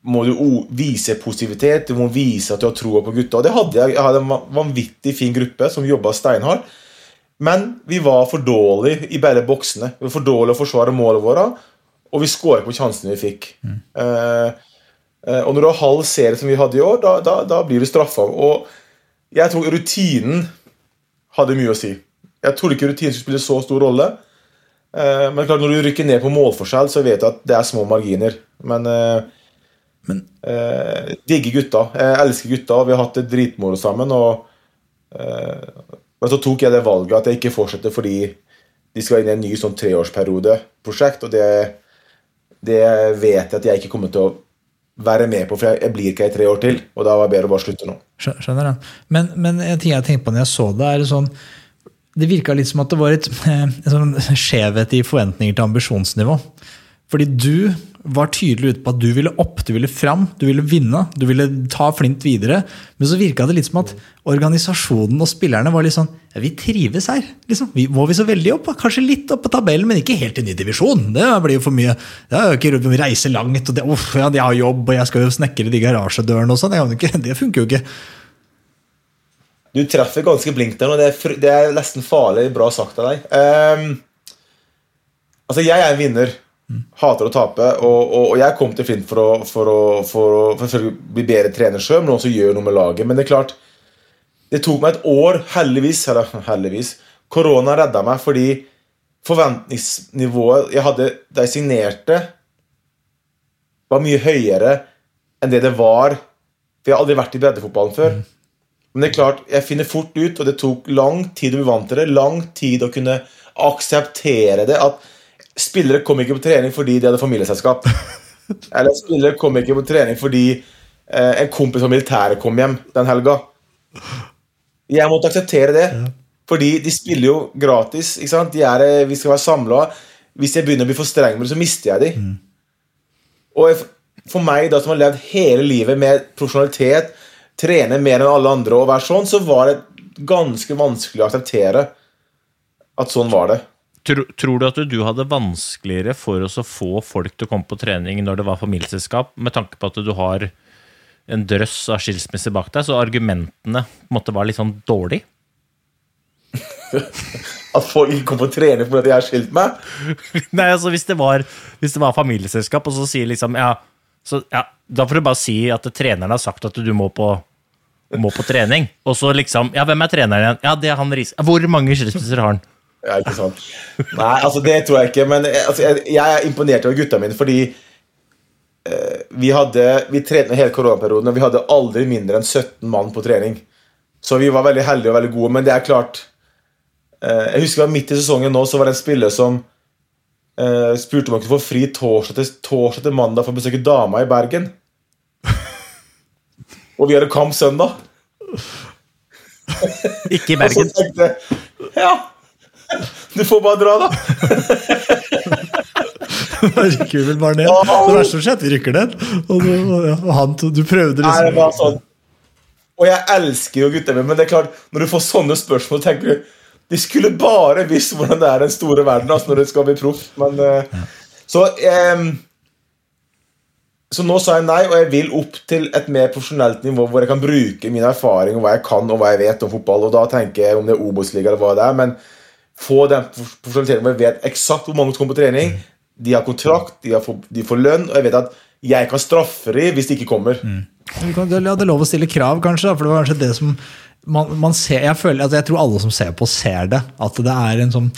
må du vise positivitet, du må vise at du har troa på gutta. Og det hadde jeg. Jeg hadde en vanvittig fin gruppe som jobba steinhardt. Men vi var for dårlige i begge boksene. Vi var for dårlige å forsvare målene våre, og vi skåra på sjansene vi fikk. Mm. Eh, Og når du har halv serie som vi hadde i år, da, da, da blir du straffa. Og jeg tror rutinen hadde mye å si. Jeg trodde ikke rutinen skulle spille så stor rolle. Eh, Men klart når du rykker ned på målforskjell, så vet du at det er små marginer. Men, Men. eh, digger gutta. Jeg elsker gutta. Vi har hatt det dritmoro sammen. Og, eh, men så tok jeg det valget at jeg ikke fortsetter fordi de skal inn i en ny sånn treårsperiode-prosjekt. Og det, det vet jeg at jeg ikke kommer til å være med på, for jeg, jeg blir ikke i tre år til. Og da var det bedre å bare slutte nå. Skjønner jeg. Men, men en ting jeg tenkte på når jeg så det, er sånn Det virka litt som at det var et, en sånn skjevhet i forventninger til ambisjonsnivå. Fordi du var tydelig ute på at du ville opp, du ville fram, du ville vinne. Du ville ta Flint videre. Men så virka det litt som at organisasjonen og spillerne var litt sånn ja, Vi trives her. liksom. Vi, må vi så veldig opp? Kanskje litt opp på tabellen, men ikke helt i ny divisjon. Det blir jo for mye. Det er jo ikke å reise langt, og det, uff, ja, jeg har jobb, og jeg skal jo snekre de garasjedørene og sånn. Det funker jo ikke. Du treffer ganske blink der nå. Det er, det er nesten farlig bra sagt av deg. Um, altså, jeg er en vinner. Hater å tape. Og, og, og jeg kom til Flint for å, for å, for å for selvfølgelig bli bedre trener sjøl, men også gjøre noe med laget. Men det er klart, det tok meg et år, heldigvis, eller heldigvis Korona redda meg fordi forventningsnivået jeg hadde da jeg signerte, var mye høyere enn det det var. For jeg har aldri vært i breddefotballen før. Men det er klart, jeg finner fort ut, og det tok lang tid å bli vant til det, lang tid å kunne akseptere det, at spillere kom ikke på trening fordi de hadde familieselskap. Eller spillere kom ikke på trening fordi eh, en kompis fra militæret kom hjem den helga. Jeg måtte akseptere det, fordi de spiller jo gratis. ikke sant? De er, eh, vi skal være samla. Hvis jeg begynner å bli for streng med det, så mister jeg de. Og jeg- for meg, da som har levd hele livet med profesjonalitet, trene mer enn alle andre og være sånn, så var det ganske vanskelig å akseptere at sånn var det. Tror, tror du at du hadde vanskeligere for å få folk til å komme på trening når det var familieselskap, med tanke på at du har en drøss av skilsmisser bak deg, så argumentene måtte være litt sånn dårlig? At folk ikke kom på trening fordi jeg har skilt meg. Nei, altså hvis det var, hvis det var familieselskap, og så sier liksom ja, så, ja, Da får du bare si at treneren har sagt at du må på, må på trening. Og så liksom Ja, hvem er treneren igjen? Ja, det er han Riise. Hvor mange skilsmisser har han? Ja, ikke sant? Nei, altså det tror jeg ikke. Men eh, altså, jeg, jeg er imponert over gutta mine fordi eh, vi hadde Vi trente hele koronaperioden, og vi hadde aldri mindre enn 17 mann på trening. Så vi var veldig heldige og veldig gode. Men det er klart eh, Jeg husker midt i sesongen nå, så var det en spiller som eh, spurte om han kunne få fri torsdag til, torsdag til mandag for å besøke dama i Bergen. Og vi hadde kamp søndag. Ikke i Og så Bergen. tenkte jeg Ja, du får bare dra, da. Rykker vi vel bare ned. Det verste som skjedde, vi rykker ned. Og du, og han, du prøvde liksom Nei, det liksom var sånn. Og jeg elsker jo gutter men det er klart, når du får sånne spørsmål, tenker du De skulle bare visst hvordan det er den store verden altså, når du skal bli proff. Men eh, Så em, Så nå sa jeg nei, og jeg vil opp til et mer profesjonelt nivå hvor jeg kan bruke min erfaring og hva jeg kan og hva jeg vet om fotball. Og da tenker jeg om det er Obos-liga eller hva det er. Men få den profesjonaliteten hvor jeg vet eksakt hvor mange som kommer på trening. De har kontrakt, de, har de får lønn, og jeg vet at jeg kan straffe dem hvis de ikke kommer. Du Ja, Det er lov å stille krav, kanskje. For det var kanskje det som man, man ser, jeg, føler, altså jeg tror alle som ser på, ser det. At det er en, sånn,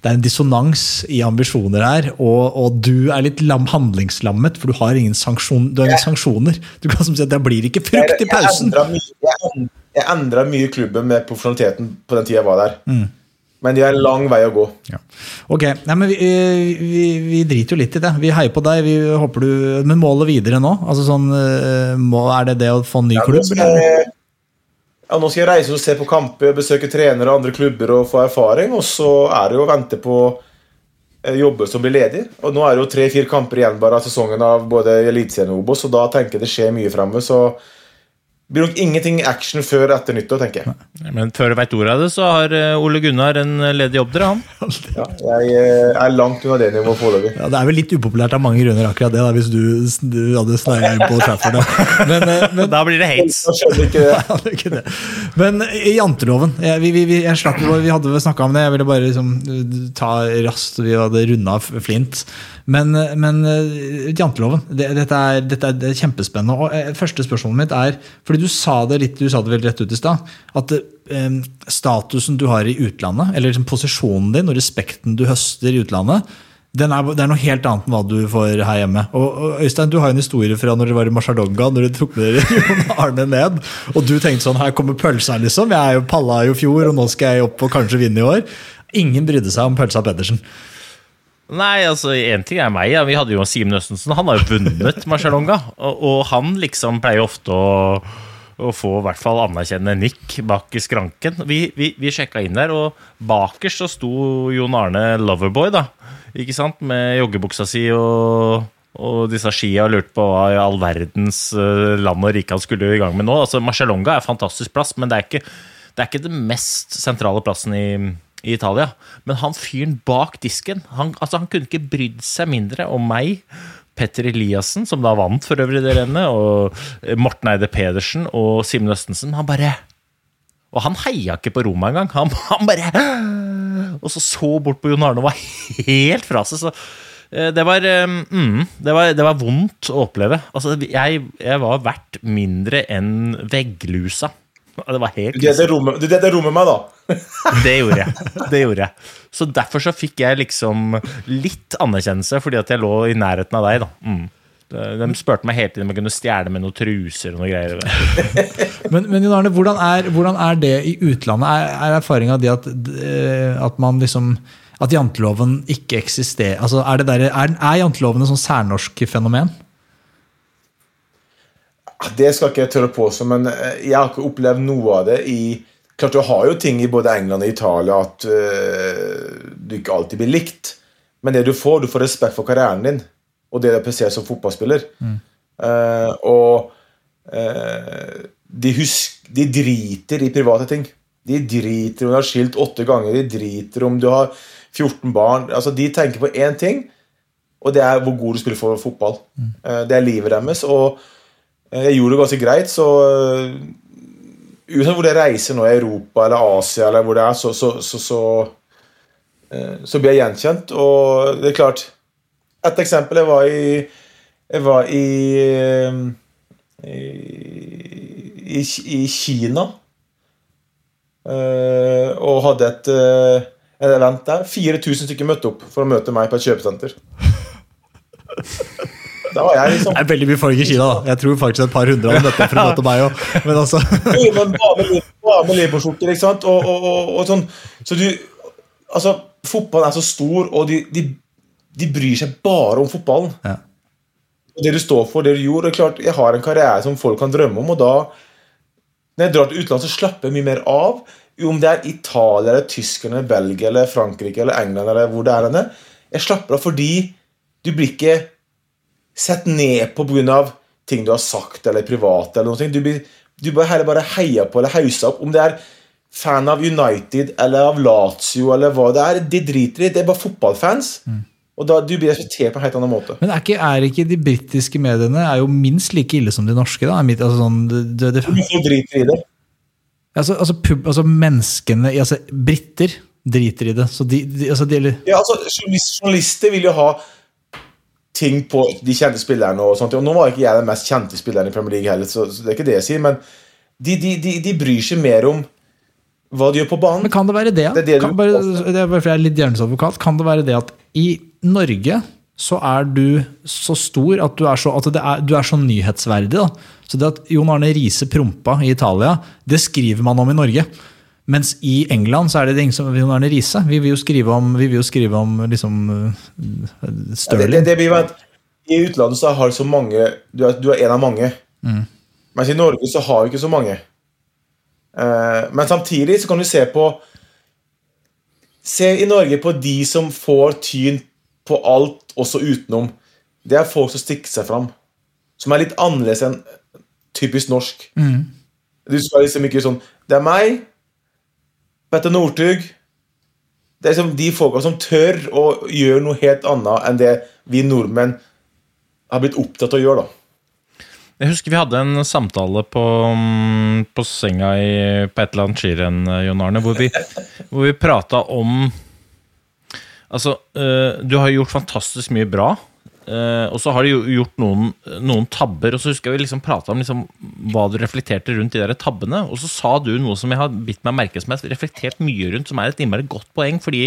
det er en dissonans i ambisjoner her. Og, og du er litt lam, handlingslammet, for du har ingen, sanksjon, du har ingen sanksjoner. Du kan som si at Det blir ikke frukt i pausen. Jeg endra mye, i klubben med profesjonaliteten på den tida jeg var der. Mm. Men de har en lang vei å gå. Ja. Ok, Nei, men vi, vi, vi driter jo litt i det. Vi heier på deg. Vi håper du, Men målet videre nå? Altså sånn, eh, må, Er det det å få en ny ja, klubb? skal, jeg, ja, nå skal jeg reise og se på kamper, besøke trenere og andre klubber og få erfaring. Og så er det jo å vente på eh, jobber som blir ledig. Og nå er det jo tre-fire kamper igjen bare av sesongen av både Eliteserien og Obos, og da tenker jeg det skjer mye framme. Så blir nok ingenting action før etter nyttår, tenker jeg. Men før du veit ordet av det, så har eh, Ole Gunnar en eh, ledig jobb, dere, han. Ja, jeg eh, er langt unna det nivået foreløpig. Ja, Det er vel litt upopulært av mange grunner, akkurat det, da, hvis du, du hadde sneia inn på Trafford. da. Men, men Da blir det hates. Det. Men janteloven jeg, vi, vi, vi, jeg slapp, vi hadde snakka om det. Jeg ville bare liksom, ta raskt Vi hadde runda Flint. Men, men janteloven, det, dette, er, dette er kjempespennende. Og første spørsmålet mitt er Fordi du sa det litt, du sa det vel rett ut i stad. At eh, statusen du har i utlandet, eller liksom posisjonen din og respekten du høster i utlandet, den er, det er noe helt annet enn hva du får her hjemme. Og, og Øystein, du har en historie fra når dere var i Marcialonga, når dere tok med dere Jon Arne ned. Og du tenkte sånn Her kommer pølsa, liksom. Jeg er jo palla i fjor, og nå skal jeg opp og kanskje vinne i år. Ingen brydde seg om pølsa Pedersen. Nei, altså, én ting er meg. Ja. Vi hadde jo Simen Østensen. Han har jo vunnet Marcialonga. Og, og han liksom pleier ofte å, å få i hvert fall anerkjennende nikk bak i skranken. Vi, vi, vi sjekka inn der, og bakerst så sto Jon Arne Loverboy, da. Ikke sant? Med joggebuksa si og, og disse skia og lurte på hva i all verdens eh, land og rike han skulle i gang med nå. Altså, Marcialonga er en fantastisk plass, men det er ikke det, er ikke den mest sentrale plassen i, i Italia. Men han fyren bak disken, han, altså, han kunne ikke brydd seg mindre om meg. Petter Eliassen, som da vant for øvrig det rennet, og Morten Eide Pedersen og Simen Østensen. Han bare Og han heia ikke på Roma engang. Han, han bare Og så så bort på Jon Arne og var helt fra seg. Så eh, det var, eh, mm, det var, det var vondt å oppleve. Altså, jeg, jeg var verdt mindre enn vegglusa. Det var helt Du delte rommet, du delte rommet med meg, da. det gjorde jeg. Det gjorde jeg. Så derfor så fikk jeg liksom litt anerkjennelse, fordi at jeg lå i nærheten av deg. da. Mm. De spurte meg hele tiden om jeg kunne stjele med noen truser og noe greier. Men, men Jon Arne, hvordan er, hvordan er det i utlandet? Er, er erfaringa di at, eh, at man liksom at janteloven ikke eksisterer? Altså, er, det der, er, er janteloven et sånn særnorsk fenomen? Det skal ikke jeg tørre påstå, men eh, jeg har ikke opplevd noe av det i Klart du har jo ting i både England og Italia at uh, du ikke alltid blir likt. Men det du får, du får respekt for karrieren din og det du presterer som fotballspiller. Mm. Uh, og uh, de, husk, de driter i private ting. De driter om du har skilt åtte ganger, de driter om du har 14 barn. Altså, De tenker på én ting, og det er hvor god du spiller for fotball. Mm. det er livet deres. og jeg gjorde det ganske greit, så Uansett hvor jeg reiser nå i Europa eller Asia, eller hvor det er, så, så, så, så, så blir jeg gjenkjent. Og det er klart Et eksempel Jeg var i Jeg var i i, i Kina og hadde et, et event der. 4000 stykker møtte opp for å møte meg på et kjøpesenter. Da var jeg liksom Det er veldig mye folk i Kina. da Jeg tror faktisk et par hundre hadde møtt opp meg òg. Men altså Jo, men bare med Liverpool-skjorter, ikke sant? Og, og, og, og, sånn. Så du Altså, fotballen er så stor, og de, de, de bryr seg bare om fotballen. Ja. Og det du står for, det du gjorde. Det er klart, Jeg har en karriere som folk kan drømme om, og da Når jeg drar til utlandet, så slapper jeg mye mer av. Om det er Italia, eller tyskerne, eller Belgia, eller Frankrike eller England, eller hvor det er henne. Jeg slapper av fordi du blir ikke sett ned på pga. ting du har sagt eller private. eller noe. Du, blir, du bare, heller bare heier på eller hauser opp. Om det er fan av United eller av Lazio eller hva det er, de driter i. Det er bare fotballfans. Mm. Og da Du blir respektert på en helt annen måte. Men er ikke, er ikke de britiske mediene er jo minst like ille som de norske? da? Mitt, altså sånn, det, det, Hvorfor driter i det? Altså, altså, pub, altså menneskene altså Briter driter i det. Så de, de, altså, de, ja, altså, Journalister vil jo ha ting på de kjente spillerne. og sånt. Og Nå var ikke jeg den mest kjente spilleren i Premier League heller, så, så det er ikke det jeg sier. Men de, de, de, de, bryr seg mer om hva de gjør på banen. Men Kan det være det? Det, det kan, du, bare, det er bare fordi jeg er litt hjernesadvokat. Kan det være det at i Norge så er du så stor at du er så, er, du er så nyhetsverdig. da. Så det at Jon Arne Riise prompa i Italia, det skriver man om i Norge. Mens i England så er det det ingen som vil Arne Riise. Vi vil jo skrive om, vi vil jo skrive om liksom Stirling. Ja, det, det, blir at I utlandet så har så mange Du er, du er en av mange. Mm. Mens i Norge så har vi ikke så mange. Uh, men samtidig så kan du se på Se i Norge på de som får tyn på alt, også utenom. Det er folk som stikker seg fram. Som er litt annerledes enn typisk norsk. Mm. Du skal liksom ikke sånn Det er meg, Petter Northug Det er liksom de folka som tør å gjøre noe helt annet enn det vi nordmenn har blitt opptatt av å gjøre. da. Jeg husker vi hadde en samtale på, på senga i, på et eller annet skirenn, Jon Arne, hvor vi, hvor vi prata om Altså, øh, du har gjort fantastisk mye bra. Uh, og så har de jo gjort noen, noen, tabber, og så husker jeg vi liksom prata om liksom, hva du reflekterte rundt de der tabbene. Og så sa du noe som jeg har bitt meg merke som jeg har reflektert mye rundt, som er et innmari godt poeng, fordi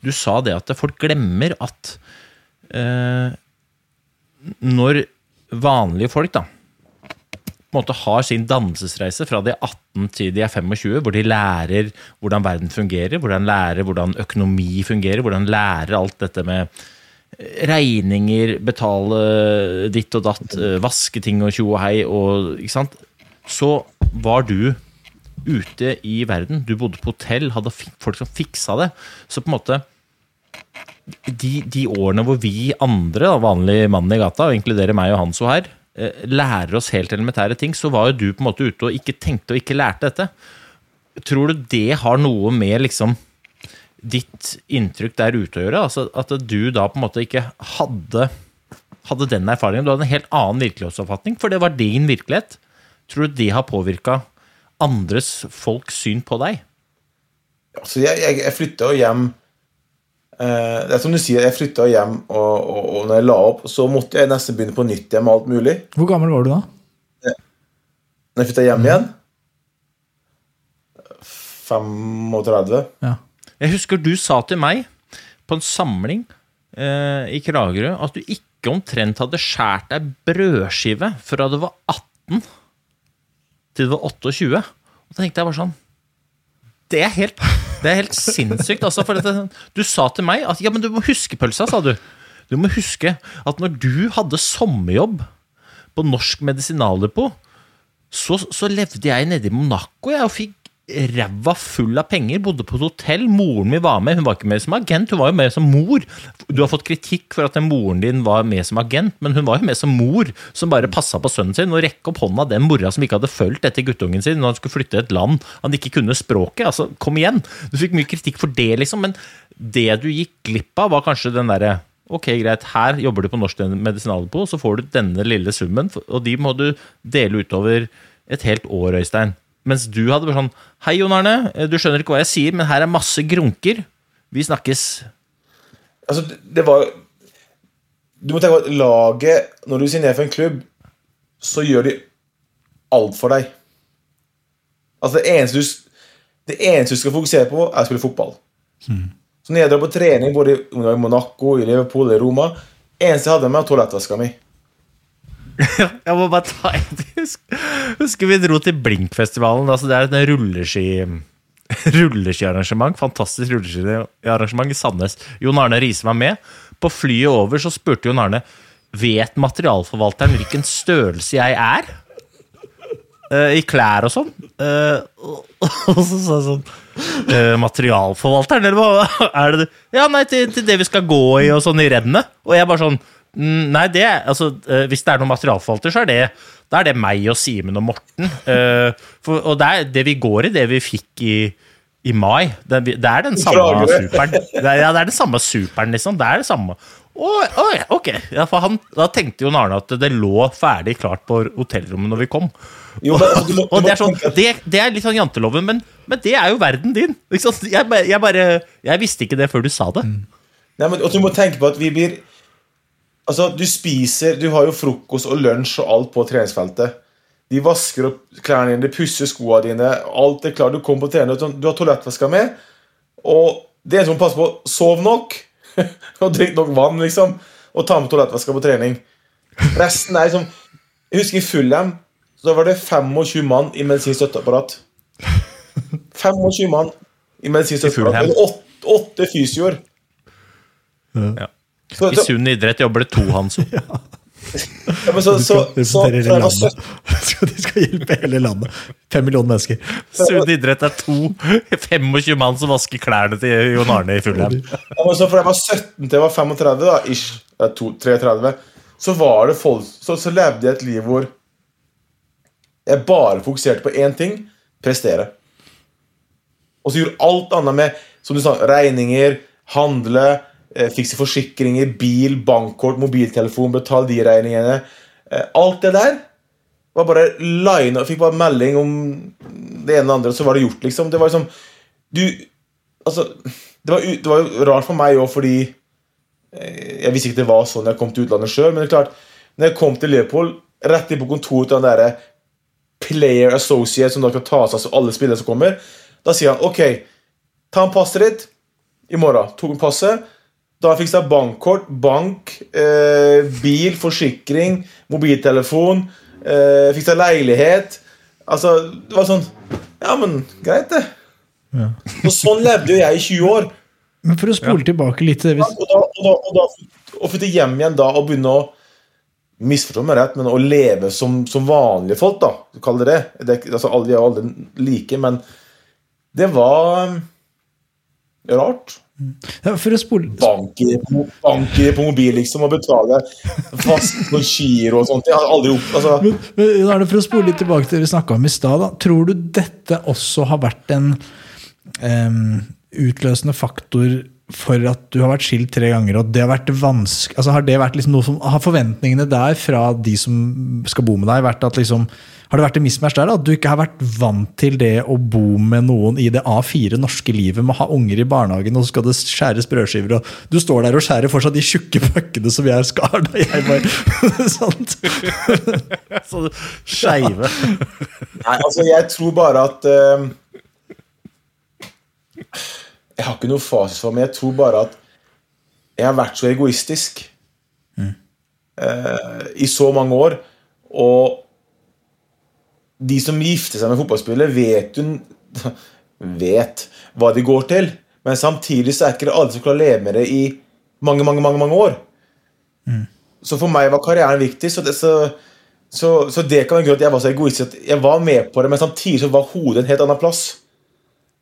du sa det at folk glemmer at uh, når vanlige folk da på en måte har sin dannelsesreise fra de er 18 til de er 25, hvor de lærer hvordan verden fungerer, hvordan lærer hvordan økonomi fungerer, hvordan lærer alt dette med regninger, betale ditt og datt, vaske ting og tjo og hei og ikke sant? så var du ute i verden. Du bodde på hotell, hadde folk som fiksa det. Så på en måte de, de årene hvor vi andre, vanlige mannen i gata, og inkluderer meg og Hanso her, eh, lærer oss helt elementære ting, så var jo du på en måte ute og ikke tenkte og ikke lærte dette. Tror du det har noe med liksom ditt inntrykk der ute å gjøre? Altså at du da på en måte ikke hadde, hadde den erfaringen. Du hadde en helt annen virkelighetsoppfatning, for det var din virkelighet. Tror du det har påvirka andres folks syn på deg? Altså, jeg, jeg, jeg flytta jo hjem eh, Det er som du sier, jeg flytta hjem, og, og, og når jeg la opp, så måtte jeg nesten begynne på nytt igjen med alt mulig. Hvor gammel var du da? Når jeg flytta hjem igjen 35. Ja. Jeg husker du sa til meg på en samling eh, i Kragerø at du ikke omtrent hadde skåret deg brødskive fra du var 18 til du var 28. Og da tenkte jeg bare sånn Det er helt, det er helt sinnssykt. Altså, dette, du sa til meg at ja, men du må huske pølsa, sa du. Du må huske at når du hadde sommerjobb på Norsk Medisinaldepot, så, så levde jeg nede i Monaco jeg, og fikk ræva full av penger, bodde på et hotell. Moren min var med, hun var ikke med som agent, hun var jo med som mor. Du har fått kritikk for at den moren din var med som agent, men hun var jo med som mor, som bare passa på sønnen sin. Og rekke opp hånda den mora som ikke hadde fulgt etter guttungen sin når han skulle flytte til et land han ikke kunne språket. Altså, kom igjen! Du fikk mye kritikk for det, liksom, men det du gikk glipp av, var kanskje den derre Ok, greit, her jobber du på Norsk Medisinalbo, så får du denne lille summen, og de må du dele utover et helt år, Øystein. Mens du hadde vært sånn Hei, Jon Arne, du skjønner ikke hva jeg sier, men her er masse grunker. Vi snakkes. Altså, det, var Du må tenke på at laget Når du signerer for en klubb, så gjør de alt for deg. Altså, det eneste du, det eneste du skal fokusere på, er å spille fotball. Så når jeg drar på trening både i Monaco, i Liverpool eller i Roma eneste jeg hadde med, var toalettveska mi. Jeg må bare ta en husk, Husker vi dro til Blinkfestivalen. Altså det er et rulleski rulleskiarrangement. Fantastisk rulleskiarrangement i Sandnes. Jon Arne Riise var med. På flyet over så spurte Jon Arne Vet materialforvalteren hvilken størrelse jeg er. Uh, I klær og sånn. Uh, og, så sa jeg sånn uh, Materialforvalteren, eller hva er det? Ja, nei, til, til det vi skal gå i og sånn i rennet. Og jeg bare sånn Nei, det altså, eh, hvis det er noen materialforvalter, så er det da er det meg og Simen og Morten. Eh, for, og det er det vi går i, det vi fikk i, i mai. Det, er- det er den samme superen. Det er, ja, det er den samme superen, liksom. Det er det samme. Oh, oh, ok. Ja, han, da tenkte Jon Arne at det lå ferdig klart på hotellrommet når vi kom. Jo, men, Og det er, sånn, det, det er litt sånn janteloven, men, men det er jo verden din. Jeg, jeg bare Jeg visste ikke det før du sa det. Nei, men, og du må tenke på at vi blir Altså, du spiser Du har jo frokost og lunsj og alt på treningsfeltet. De vasker opp klærne dine, de pusser skoene dine. Alt er klart. Du kommer på trening, du har toalettveska med. Og det eneste du må passe på, sov nok. og drikk nok vann, liksom. Og ta med toalettveska på trening. Resten er liksom Jeg husker i Fullham så var det 25 mann i medisinsk støtteapparat. 25 mann i medisinsk I støtteapparat. Åtte fysioer. Ja. Så, I sunn idrett jobber det to, Hanso. ja, men så, så, så, så, representere så. 17 Skal- De skal hjelpe hele landet. Fem millioner mennesker. Sunn idrett er to 25 mann som vasker klærne til Jon Arne i Fulham. Ja, men så fra jeg var 17 til jeg var 35, da, ish, eh, to- 33, så var det folk så, så levde jeg et liv hvor jeg bare fokuserte på én ting prestere. Og så gjorde alt annet med som du sa, regninger, handle, fikse forsikringer, bil, bankkort, mobiltelefon, betale de regningene. Eh, alt det der var bare line og Fikk bare melding om det ene og andre, og så var det gjort, liksom. Det var liksom Du Altså, det var, det var jo rart for meg òg, fordi eh, jeg visste ikke det var sånn jeg kom til utlandet sjøl. Men det er klart, når jeg kom til Liverpool, rett inn på kontoret til den derre player associate som da kan ta seg av alle spillere som kommer, da sier han OK, ta en passet ditt i morgen. Tok han passet. Da fiksa jeg bankkort, bank, eh, bil, forsikring, mobiltelefon. Eh, fiksa leilighet. Altså, det var sånn Ja, men greit, det. Og sånn levde jo jeg i 20 år. Men for å spole tilbake litt til det Og da, og da, og da og flytte hjem igjen da og begynne å Misforstå meg rett, men å leve som, som vanlige folk, da, kall det det, det altså, Alle er alle like, men det var um, rart. Ja, for å spole Banker banker på mobil, liksom, og betale fast på giro og sånt. Jeg har aldri gjort altså, Men, men det For å spole litt tilbake til det vi snakka om i stad. Tror du dette også har vært en um, utløsende faktor for at du har vært skilt tre ganger? og det Har vært vanskelig altså har det vært liksom noe som, har forventningene der fra de som skal bo med deg, vært at liksom, har det vært en mismatch der? At du ikke har vært vant til det å bo med noen i det A4 norske livet med å ha unger i barnehagen, og så skal det skjæres brødskiver, og du står der og skjærer fortsatt de tjukke puckene som jeg skar da jeg var Sant? Så skeive. Nei, altså, jeg tror bare at uh, Jeg har ikke noe fasit for meg. Jeg tror bare at jeg har vært så egoistisk eh, i så mange år. Og de som gifter seg med fotballspillere, vet jo vet hva de går til. Men samtidig så er ikke det alle som klarer å leve med det i mange, mange, mange, mange år. Så for meg var karrieren viktig. Så det, så, så, så det kan være grunn til at jeg var så egoistisk at jeg var med på det, men samtidig så var hodet en helt annen plass.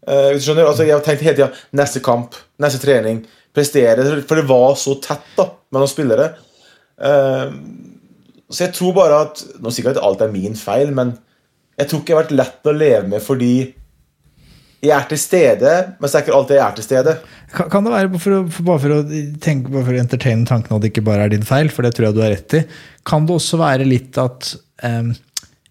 Du skjønner? Altså, jeg tenkte hele tida neste kamp, neste trening, prestere. For det var så tett da, mellom spillere. Uh, så jeg tror bare at Nå ikke at alt er min feil, men jeg tror ikke det har vært lett å leve med fordi jeg er til stede, men så er ikke alltid jeg er til stede. Kan, kan det være, for å, for, bare for å tenke bare for å entertaine tanken at det ikke bare er din feil, for det tror jeg du har rett i, kan det også være litt at um,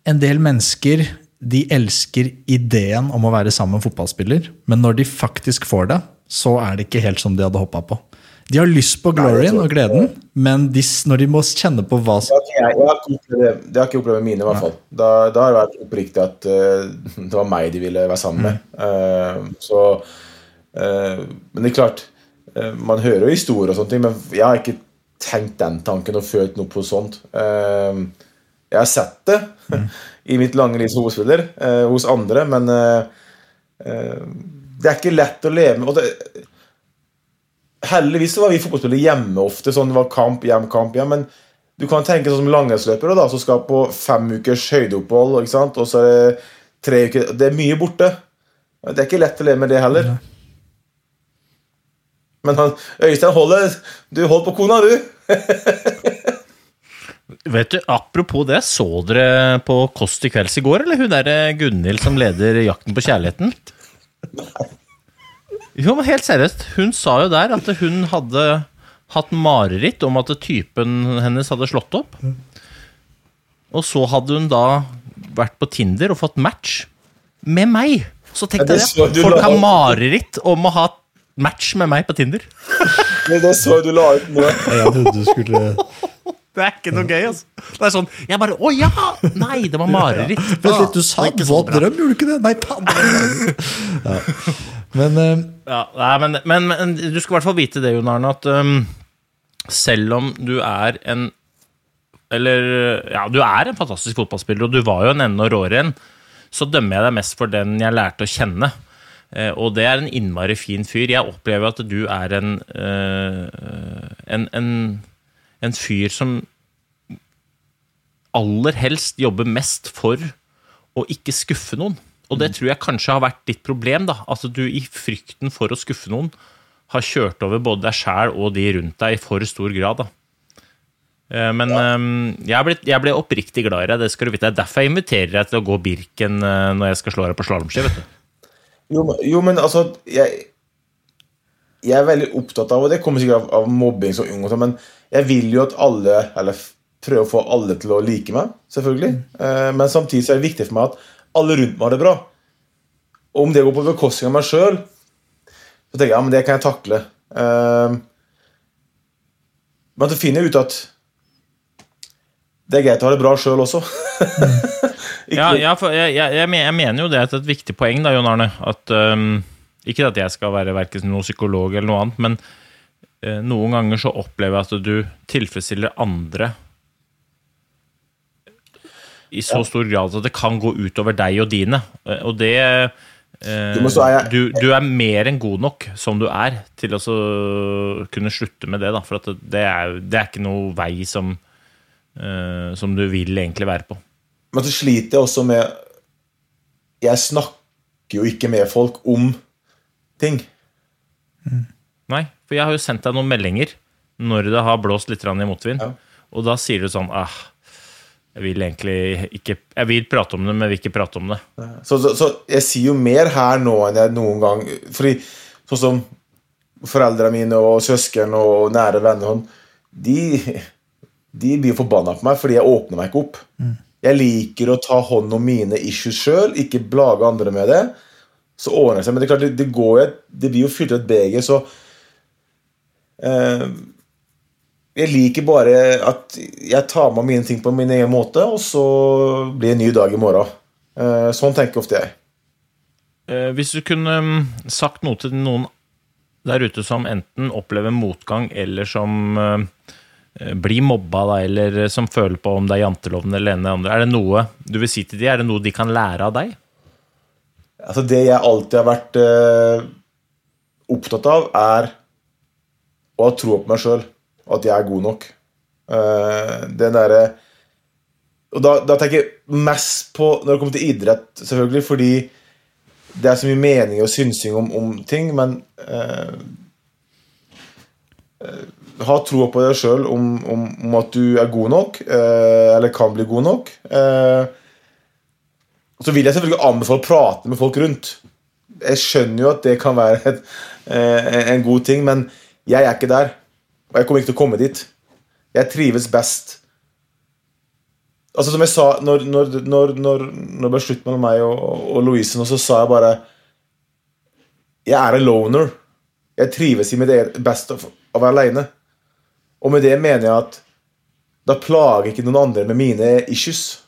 en del mennesker de elsker ideen om å være sammen med fotballspiller, men når de faktisk får det, så er det ikke helt som de hadde hoppa på. De har lyst på gloryen og gleden, men de, når de må kjenne på hva som Jeg, jeg, har ikke opplevd det, det har ikke opplevd mine, i hvert fall. Da, da har det vært oppriktig at uh, det var meg de ville være sammen med. Uh, så uh, Men det er klart, man hører jo historier og sånne ting, men jeg har ikke tenkt den tanken og følt noe på sånt. Jeg har sett det i mitt lange liv som hovedspiller hos andre, men det er ikke lett å leve med. Og det, Heldigvis så var vi fotballspillere hjemme ofte. sånn Det var kamp, hjem, kamp, hjem. Men du kan tenke sånn som langrennsløpere da, som skal på fem ukers høydeopphold. ikke sant? Og så er det tre uker Det er mye borte. Det er ikke lett å leve med det heller. Men han, Øystein holder Du holdt på kona, du! Vet du, Apropos det, så dere på Kåss til kvelds i går, eller hun derre Gunhild som leder Jakten på kjærligheten? Jo, men helt seriøst. Hun sa jo der at hun hadde hatt mareritt om at typen hennes hadde slått opp. Og så hadde hun da vært på Tinder og fått match med meg. Så tenk tenkte det. Folk har mareritt om å ha match med meg på Tinder. Men det så du la ut nå. Jeg trodde du skulle Det er ikke noe gøy, altså. Det er sånn Jeg bare Å ja! Nei, det var mareritt. Vent litt, du sa Det er ikke så våt drøm, gjorde du ikke det? Nei, faen! Ja. Men eh, Ja, nei, men, men, men du skal i hvert fall vite det, Jon Arne, at um, selv om du er en Eller ja, du er en fantastisk fotballspiller, og du var jo en enda råere en, så dømmer jeg deg mest for den jeg lærte å kjenne. Uh, og det er en innmari fin fyr. Jeg opplever at du er en, uh, en, en, en fyr som aller helst jobber mest for å ikke skuffe noen. Og det tror jeg kanskje har vært ditt problem. da, At du i frykten for å skuffe noen har kjørt over både deg sjæl og de rundt deg i for stor grad. da. Eh, Men eh, jeg, ble, jeg ble oppriktig glad i deg, det skal du vite. Det er derfor jeg inviterer deg til å gå Birken eh, når jeg skal slå deg på slalåmski. Jo, jo, men altså jeg, jeg er veldig opptatt av, og det kommer sikkert av, av mobbing som ung, sånn, men jeg vil jo at alle Eller prøve å få alle til å like meg, selvfølgelig. Eh, men samtidig så er det viktig for meg at alle rundt meg har det bra. Og om det går på bekostning av meg sjøl, så tenker jeg ja, men det kan jeg takle. Uh, men så finner jeg ut at det er greit å ha det bra sjøl også. Ja, ja jeg, jeg, jeg mener jo det er et viktig poeng, da, Jon Arne. At, um, ikke at jeg skal være noen psykolog eller noe annet, men uh, noen ganger så opplever jeg at du tilfredsstiller andre i så stor grad at det kan gå utover deg og dine. Eh, Og det eh, du, du er mer enn god nok som du er til å kunne slutte med det. Da, for at det, er, det er ikke noe vei som eh, som du vil egentlig være på. Men så sliter jeg også med Jeg snakker jo ikke med folk om ting. Nei, for jeg har jo sendt deg noen meldinger når det har blåst litt i motvind, Ja. og da sier du sånn ah, jeg vil egentlig ikke Jeg vil prate om det, men jeg vil ikke prate om det. Så, så, så jeg sier jo mer her nå enn jeg noen gang Fordi sånn som foreldrene mine og søsken og nære venner sånn, de, de blir forbanna på meg fordi jeg åpner meg ikke opp. Jeg liker å ta hånd om mine issues sjøl, ikke blage andre med det. Så ordner det seg. Men det er klart, det, det går det blir jo fylt et beger, så eh, Jeg liker bare at jeg tar med mine ting på min egen måte, og så blir det en ny dag i morgen. Eh, sånn tenker ofte jeg. Eh, Hvis du kunne mm, sagt noe til noen der ute som enten opplever motgang, eller som eh, blir mobba, da, eller som føler på om det er janteloven eller ene andre, er det noe du vil si til de? Er det noe de kan lære av deg? Altså Det jeg alltid har vært opptatt av, er å ha tro på meg sjøl. At jeg er god nok. Uh, det derre Og da, da tenker jeg mest på når det kommer til idrett, selvfølgelig, fordi det er så mye mening og synsing om, om ting, men uh, uh, Ha troa på deg sjøl om, om, om at du er god nok, eh, eller kan bli god nok. Eh, så vil jeg selvfølgelig anbefale å prate med folk rundt. Jeg skjønner jo at det kan være et, eh, en god ting, men jeg er ikke der. Og jeg kommer ikke til å komme dit. Jeg trives best Altså Som jeg sa når, når, når, når, når det ble slutt mellom meg og, og Louise, så sa jeg bare Jeg er en loner. Jeg trives i mitt eget best av å være aleine. Og med det mener jeg at da plager ikke noen andre med mine issues.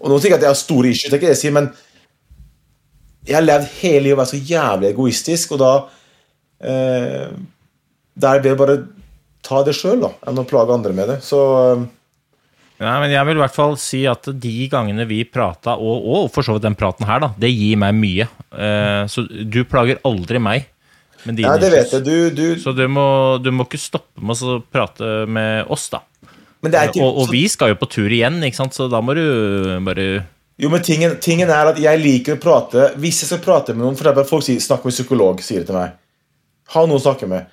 Og nå sier jeg at jeg har store issues, det er ikke det jeg sier, men jeg har levd hele livet å være så jævlig egoistisk, og da eh, Da er det bedre å bare ta det sjøl, enn å plage andre med det. Så eh, Nei, men jeg vil i hvert fall si at de gangene vi prata, og, og for så vidt den praten her, da, det gir meg mye. Uh, så du plager aldri meg med dine Nei, det vet jeg. Du, du Så du må, du må ikke stoppe med å prate med oss, da. Men det er ikke og, og vi skal jo på tur igjen, ikke sant? så da må du bare Jo, men tingen, tingen er at jeg liker å prate Hvis jeg skal prate med noen For det er bare folk sier 'snakk med psykolog', sier det til meg. Ha noen å snakke med.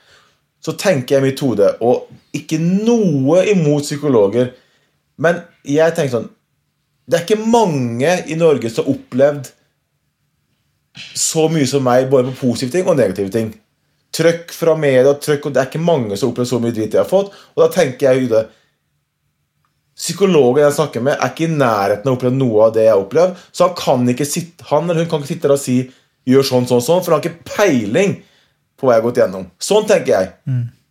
Så tenker jeg mitt hode, og ikke noe imot psykologer, men jeg tenker sånn Det er ikke mange i Norge som har opplevd så mye som meg, både på positive ting og negative ting. Trøkk fra media, trøkk, og det er ikke mange som har opplevd så mye dritt jeg har fått. Og da tenker jeg i Psykologen jeg snakker med, er ikke i nærheten av å oppleve noe av det jeg har opplevd. Så han kan ikke sitte, han eller hun kan ikke sitte der og si 'gjør sånn, sånn, sånn', for han har ikke peiling på hva jeg har gått gjennom. Sånn tenker jeg.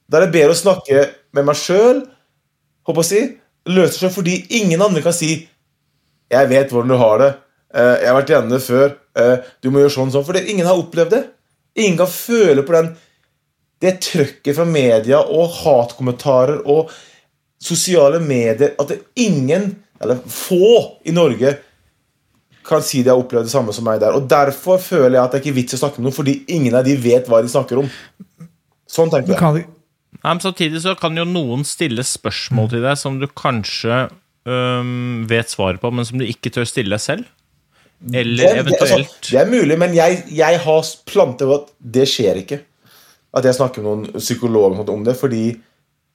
Da er det bedre å snakke med meg sjøl, si, løse seg fordi ingen andre kan si 'jeg vet hvordan du har det', eh, 'jeg har vært gjennom det før', eh, 'du må gjøre sånn, sånn', for ingen har opplevd det. Ingen kan føle på den det trøkket fra media og hatkommentarer og sosiale medier At det ingen, eller få i Norge, kan si de har opplevd det samme som meg der. Og Derfor føler jeg at det er ikke vits i å snakke med noen, fordi ingen av de vet hva de snakker om. Sånn tenker jeg. Kan, Nei, men Samtidig så kan jo noen stille spørsmål til deg som du kanskje øhm, vet svaret på, men som du ikke tør stille deg selv. Eller Det, det, altså, eventuelt det er mulig, men jeg, jeg har planter at det skjer ikke. At jeg snakker med noen psykolog om det, fordi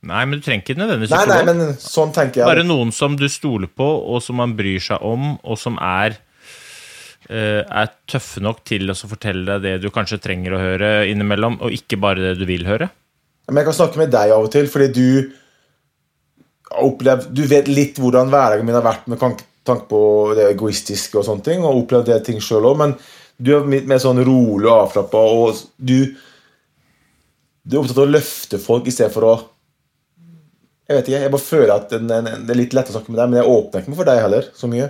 Nei, men du trenger ikke nødvendigvis Nei, nei, men sånn tenker jeg. Bare noen som du stoler på, og som man bryr seg om, og som er er tøffe nok til å fortelle deg det du kanskje trenger å høre innimellom, og ikke bare det du vil høre. Men jeg kan snakke med deg av og til, fordi du opplevd Du vet litt hvordan hverdagen min har vært med tanke på det egoistiske og sånne ting, og opplevd det ting sjøl òg, men du er litt mer sånn rolig og avslappa, og du Du er opptatt av å løfte folk i stedet for å Jeg vet ikke, jeg bare føler at det er litt lett å snakke med deg, men jeg åpner ikke meg for deg heller så mye.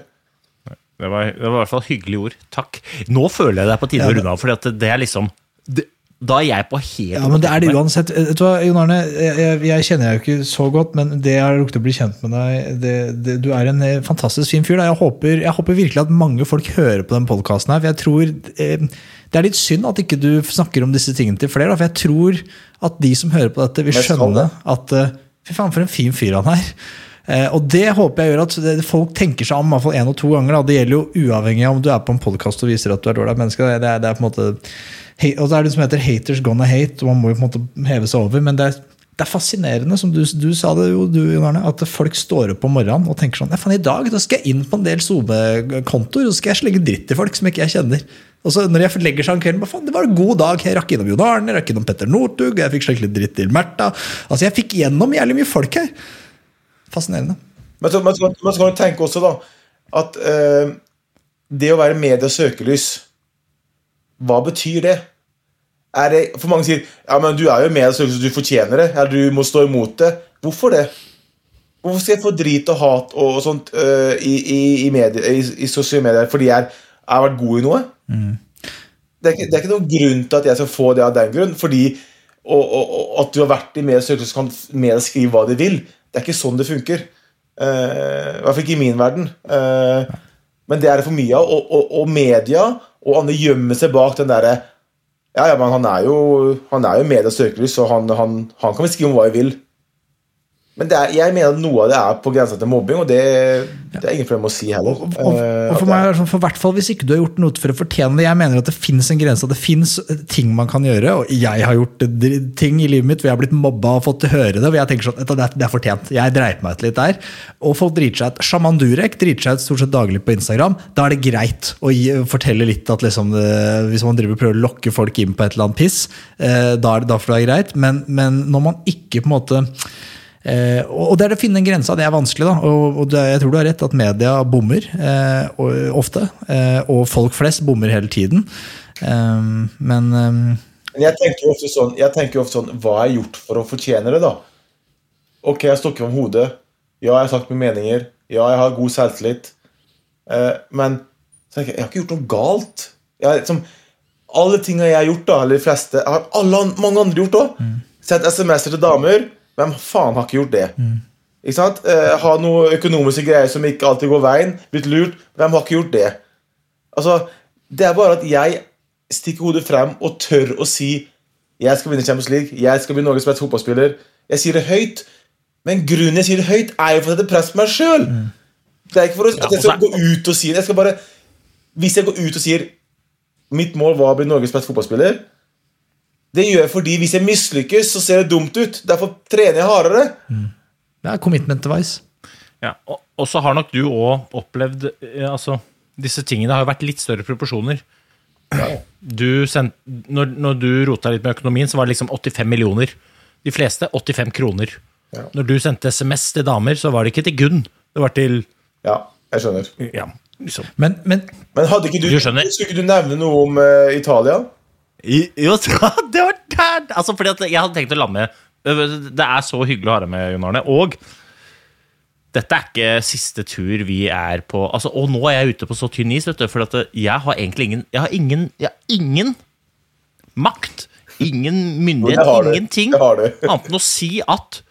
Det var, det var i hvert fall hyggelige ord. Takk. Nå føler jeg det er på tide Ja, å runde av, for det er liksom det, Da er jeg på helt Ja, men det er det uansett. Vet du hva, Jon Arne, jeg, jeg, jeg kjenner deg jo ikke så godt, men det jeg har rukket å bli kjent med deg det, det, Du er en eh, fantastisk fin fyr. Da. Jeg, håper, jeg håper virkelig at mange folk hører på den podkasten her. For jeg tror eh, Det er litt synd at ikke du snakker om disse tingene til flere. Da, for jeg tror at de som hører på dette, vil skjønne at eh, Fy faen, for en fin fyr han er. Eh, og det håper jeg gjør at folk tenker seg om i hvert fall én og to ganger. Da. Det gjelder jo uavhengig av om du er på en podkast og viser at du er dårlig menneske. Det er, det er på en måte Og så er det som heter 'haters gonna hate', og man må jo på en måte heve seg over. Men det er, det er fascinerende, som du, du sa det jo, du, Arne, at folk står opp om morgenen og tenker sånn ja faen, I dag da skal jeg inn på en del SoMe-kontoer og skal jeg slenge dritt til folk som ikke jeg kjenner. Og så når jeg legger seg om kvelden, faen, det var en god dag. Jeg rakk innom Jon Arne, jeg rakk innom Petter Northug, jeg fikk litt dritt til Märtha. Altså, jeg fikk gjennom jævlig mye folk her. Fascinerende. Men så, men, så, men så kan du tenke også da at eh, det å være medias søkelys Hva betyr det? Er det? For mange sier ja, men du er jo medias søkelys, du fortjener det. Eller du må stå imot det. Hvorfor det? Hvorfor skal jeg få drit og hat og, og sånt eh, i, i, i, medie, i, i sosiale medier fordi jeg jeg har vært god i noe? Det, er ikke, det er ikke noen grunn til at jeg skal få det av den grunn. Fordi og, og, og at du har vært i medias søkelys, kan media skrive hva de vil. Det er ikke sånn det funker. Eh, I hvert fall ikke i min verden. Eh, men det er det for mye av. Og, og, og media og andre gjemmer seg bak den derre Ja, ja, men han er jo Han jo medias søkelys, så han, han, han kan vi skrive om hva vi vil. Men det er, jeg mener at noe av det er på grensa til mobbing, og det, det er ingen problem å si heller. Og, og, Eh, og for meg er- er det sånn, for hvert fall Hvis ikke du har gjort noe for å fortjene det Jeg mener at det finnes en grense, det finnes ting man kan gjøre. Og jeg har gjort ting i livet mitt hvor jeg har blitt mobba og fått høre det. Hvor jeg tenker sånn, "Dette- det er, det er fortjent. Jeg dreit meg ut litt der. Og folk driter seg ut. Sjaman Durek driter seg ut stort sett daglig på Instagram. Da er det greit å gi, fortelle litt at liksom, det, hvis man driver og prøver å lokke folk inn på et eller annet piss, eh, da, er det, da får det være greit. Men, men når man ikke på en måte Eh, og det er å finne en grense, det er vanskelig. da, og, og det, Jeg tror du har rett at media bommer eh, og, ofte. Eh, og folk flest bommer hele tiden. Eh, men eh, Men jeg tenker jo ofte sånn, jeg tenker ofte sånn Hva har jeg gjort for å fortjene det, da? Ok, jeg stokker om hodet. Ja, jeg har sagt mine meninger. Ja, jeg har god selvtillit. Eh, men jeg, jeg har ikke gjort noe galt. Jeg, har liksom, alle tingene jeg har gjort, da, eller de fleste, har alle, mange andre gjort òg. Sendt SMS-er til damer. Hvem faen har ikke gjort det? Ikke sant? Eh, ha noe økonomiske greier som ikke alltid går veien. Blitt lurt. Hvem har ikke gjort det? Altså, Det er bare at jeg stikker hodet frem og tør å si jeg skal vinne Champions League, jeg skal bli Norges beste fotballspiller. Jeg sier det høyt, men grunnen jeg sier det høyt, er jo for å sette press på meg sjøl. Det er ikke for å, at jeg skal gå ut og si det. Jeg skal bare, hvis jeg går ut og sier mitt mål var å bli Norges beste fotballspiller Det gjør jeg fordi hvis jeg mislykkes, så ser det dumt ut. Derfor trener jeg hardere. det er commitment-wise. Ja, og, og så har nok du òg opplevd eh, altså, Disse tingene har jo vært litt større proporsjoner. Du sendt, når, når du rota litt med økonomien, så var det liksom 85 millioner. De fleste 85 kroner. Ja. Når du sendte SMS til damer, så var det ikke til Gunn. Det var til Ja, jeg skjønner. Ja, liksom. Men, men Men hadde ikke du, Du skulle ikke du nevne noe om uh, Italia? Jo, det var der! Altså, fordi at jeg hadde tenkt å lande med Det er så hyggelig å ha deg med, Jon Arne. Og dette er ikke siste tur vi er på. Altså, Og nå er jeg ute på så tynn is, vet du, for jeg har egentlig ingen Jeg har ingen, jeg har ingen makt, ingen myndighet, ingenting annet enn å si at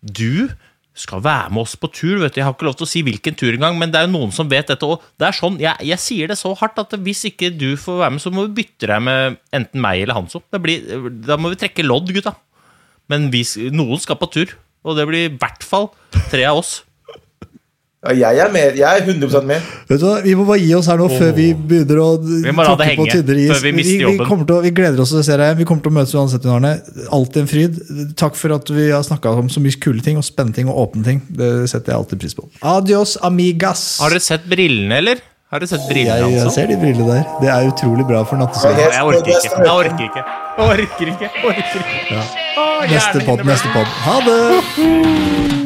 du skal være med oss på tur. vet du. Jeg har ikke lov til å si hvilken tur engang, men det er jo noen som vet dette. Og det er sånn, jeg, jeg sier det så hardt at hvis ikke du får være med, så må vi bytte deg med enten meg eller Hanso. Det blir, da må vi trekke lodd, gutta. Men vi, noen skal på tur, og det blir i hvert fall tre av oss. Ja, jeg er med. Jeg er 100% med. vet du hva, vi må bare gi oss her nå før vi begynner å må la det på henge, is. før vi mister vi, jobben. kommer til å, vi gleder oss til å se deg. Vi kommer til å møtes uansett, Arne. Alltid en fryd. Takk for at vi har snakka om så mye kule ting og spennende ting og åpne ting. Det setter jeg alltid pris på. Adios, amigas. Har dere sett brillene, eller? Har dere sett brillene, jeg, jeg ser de brillene der. Det er utrolig bra for nattesøvn. Jeg, Jeg orker ikke. Jeg orker ikke. Jeg orker ikke. Jeg orker ikke. Ja. Neste pod, neste pod. Ha det!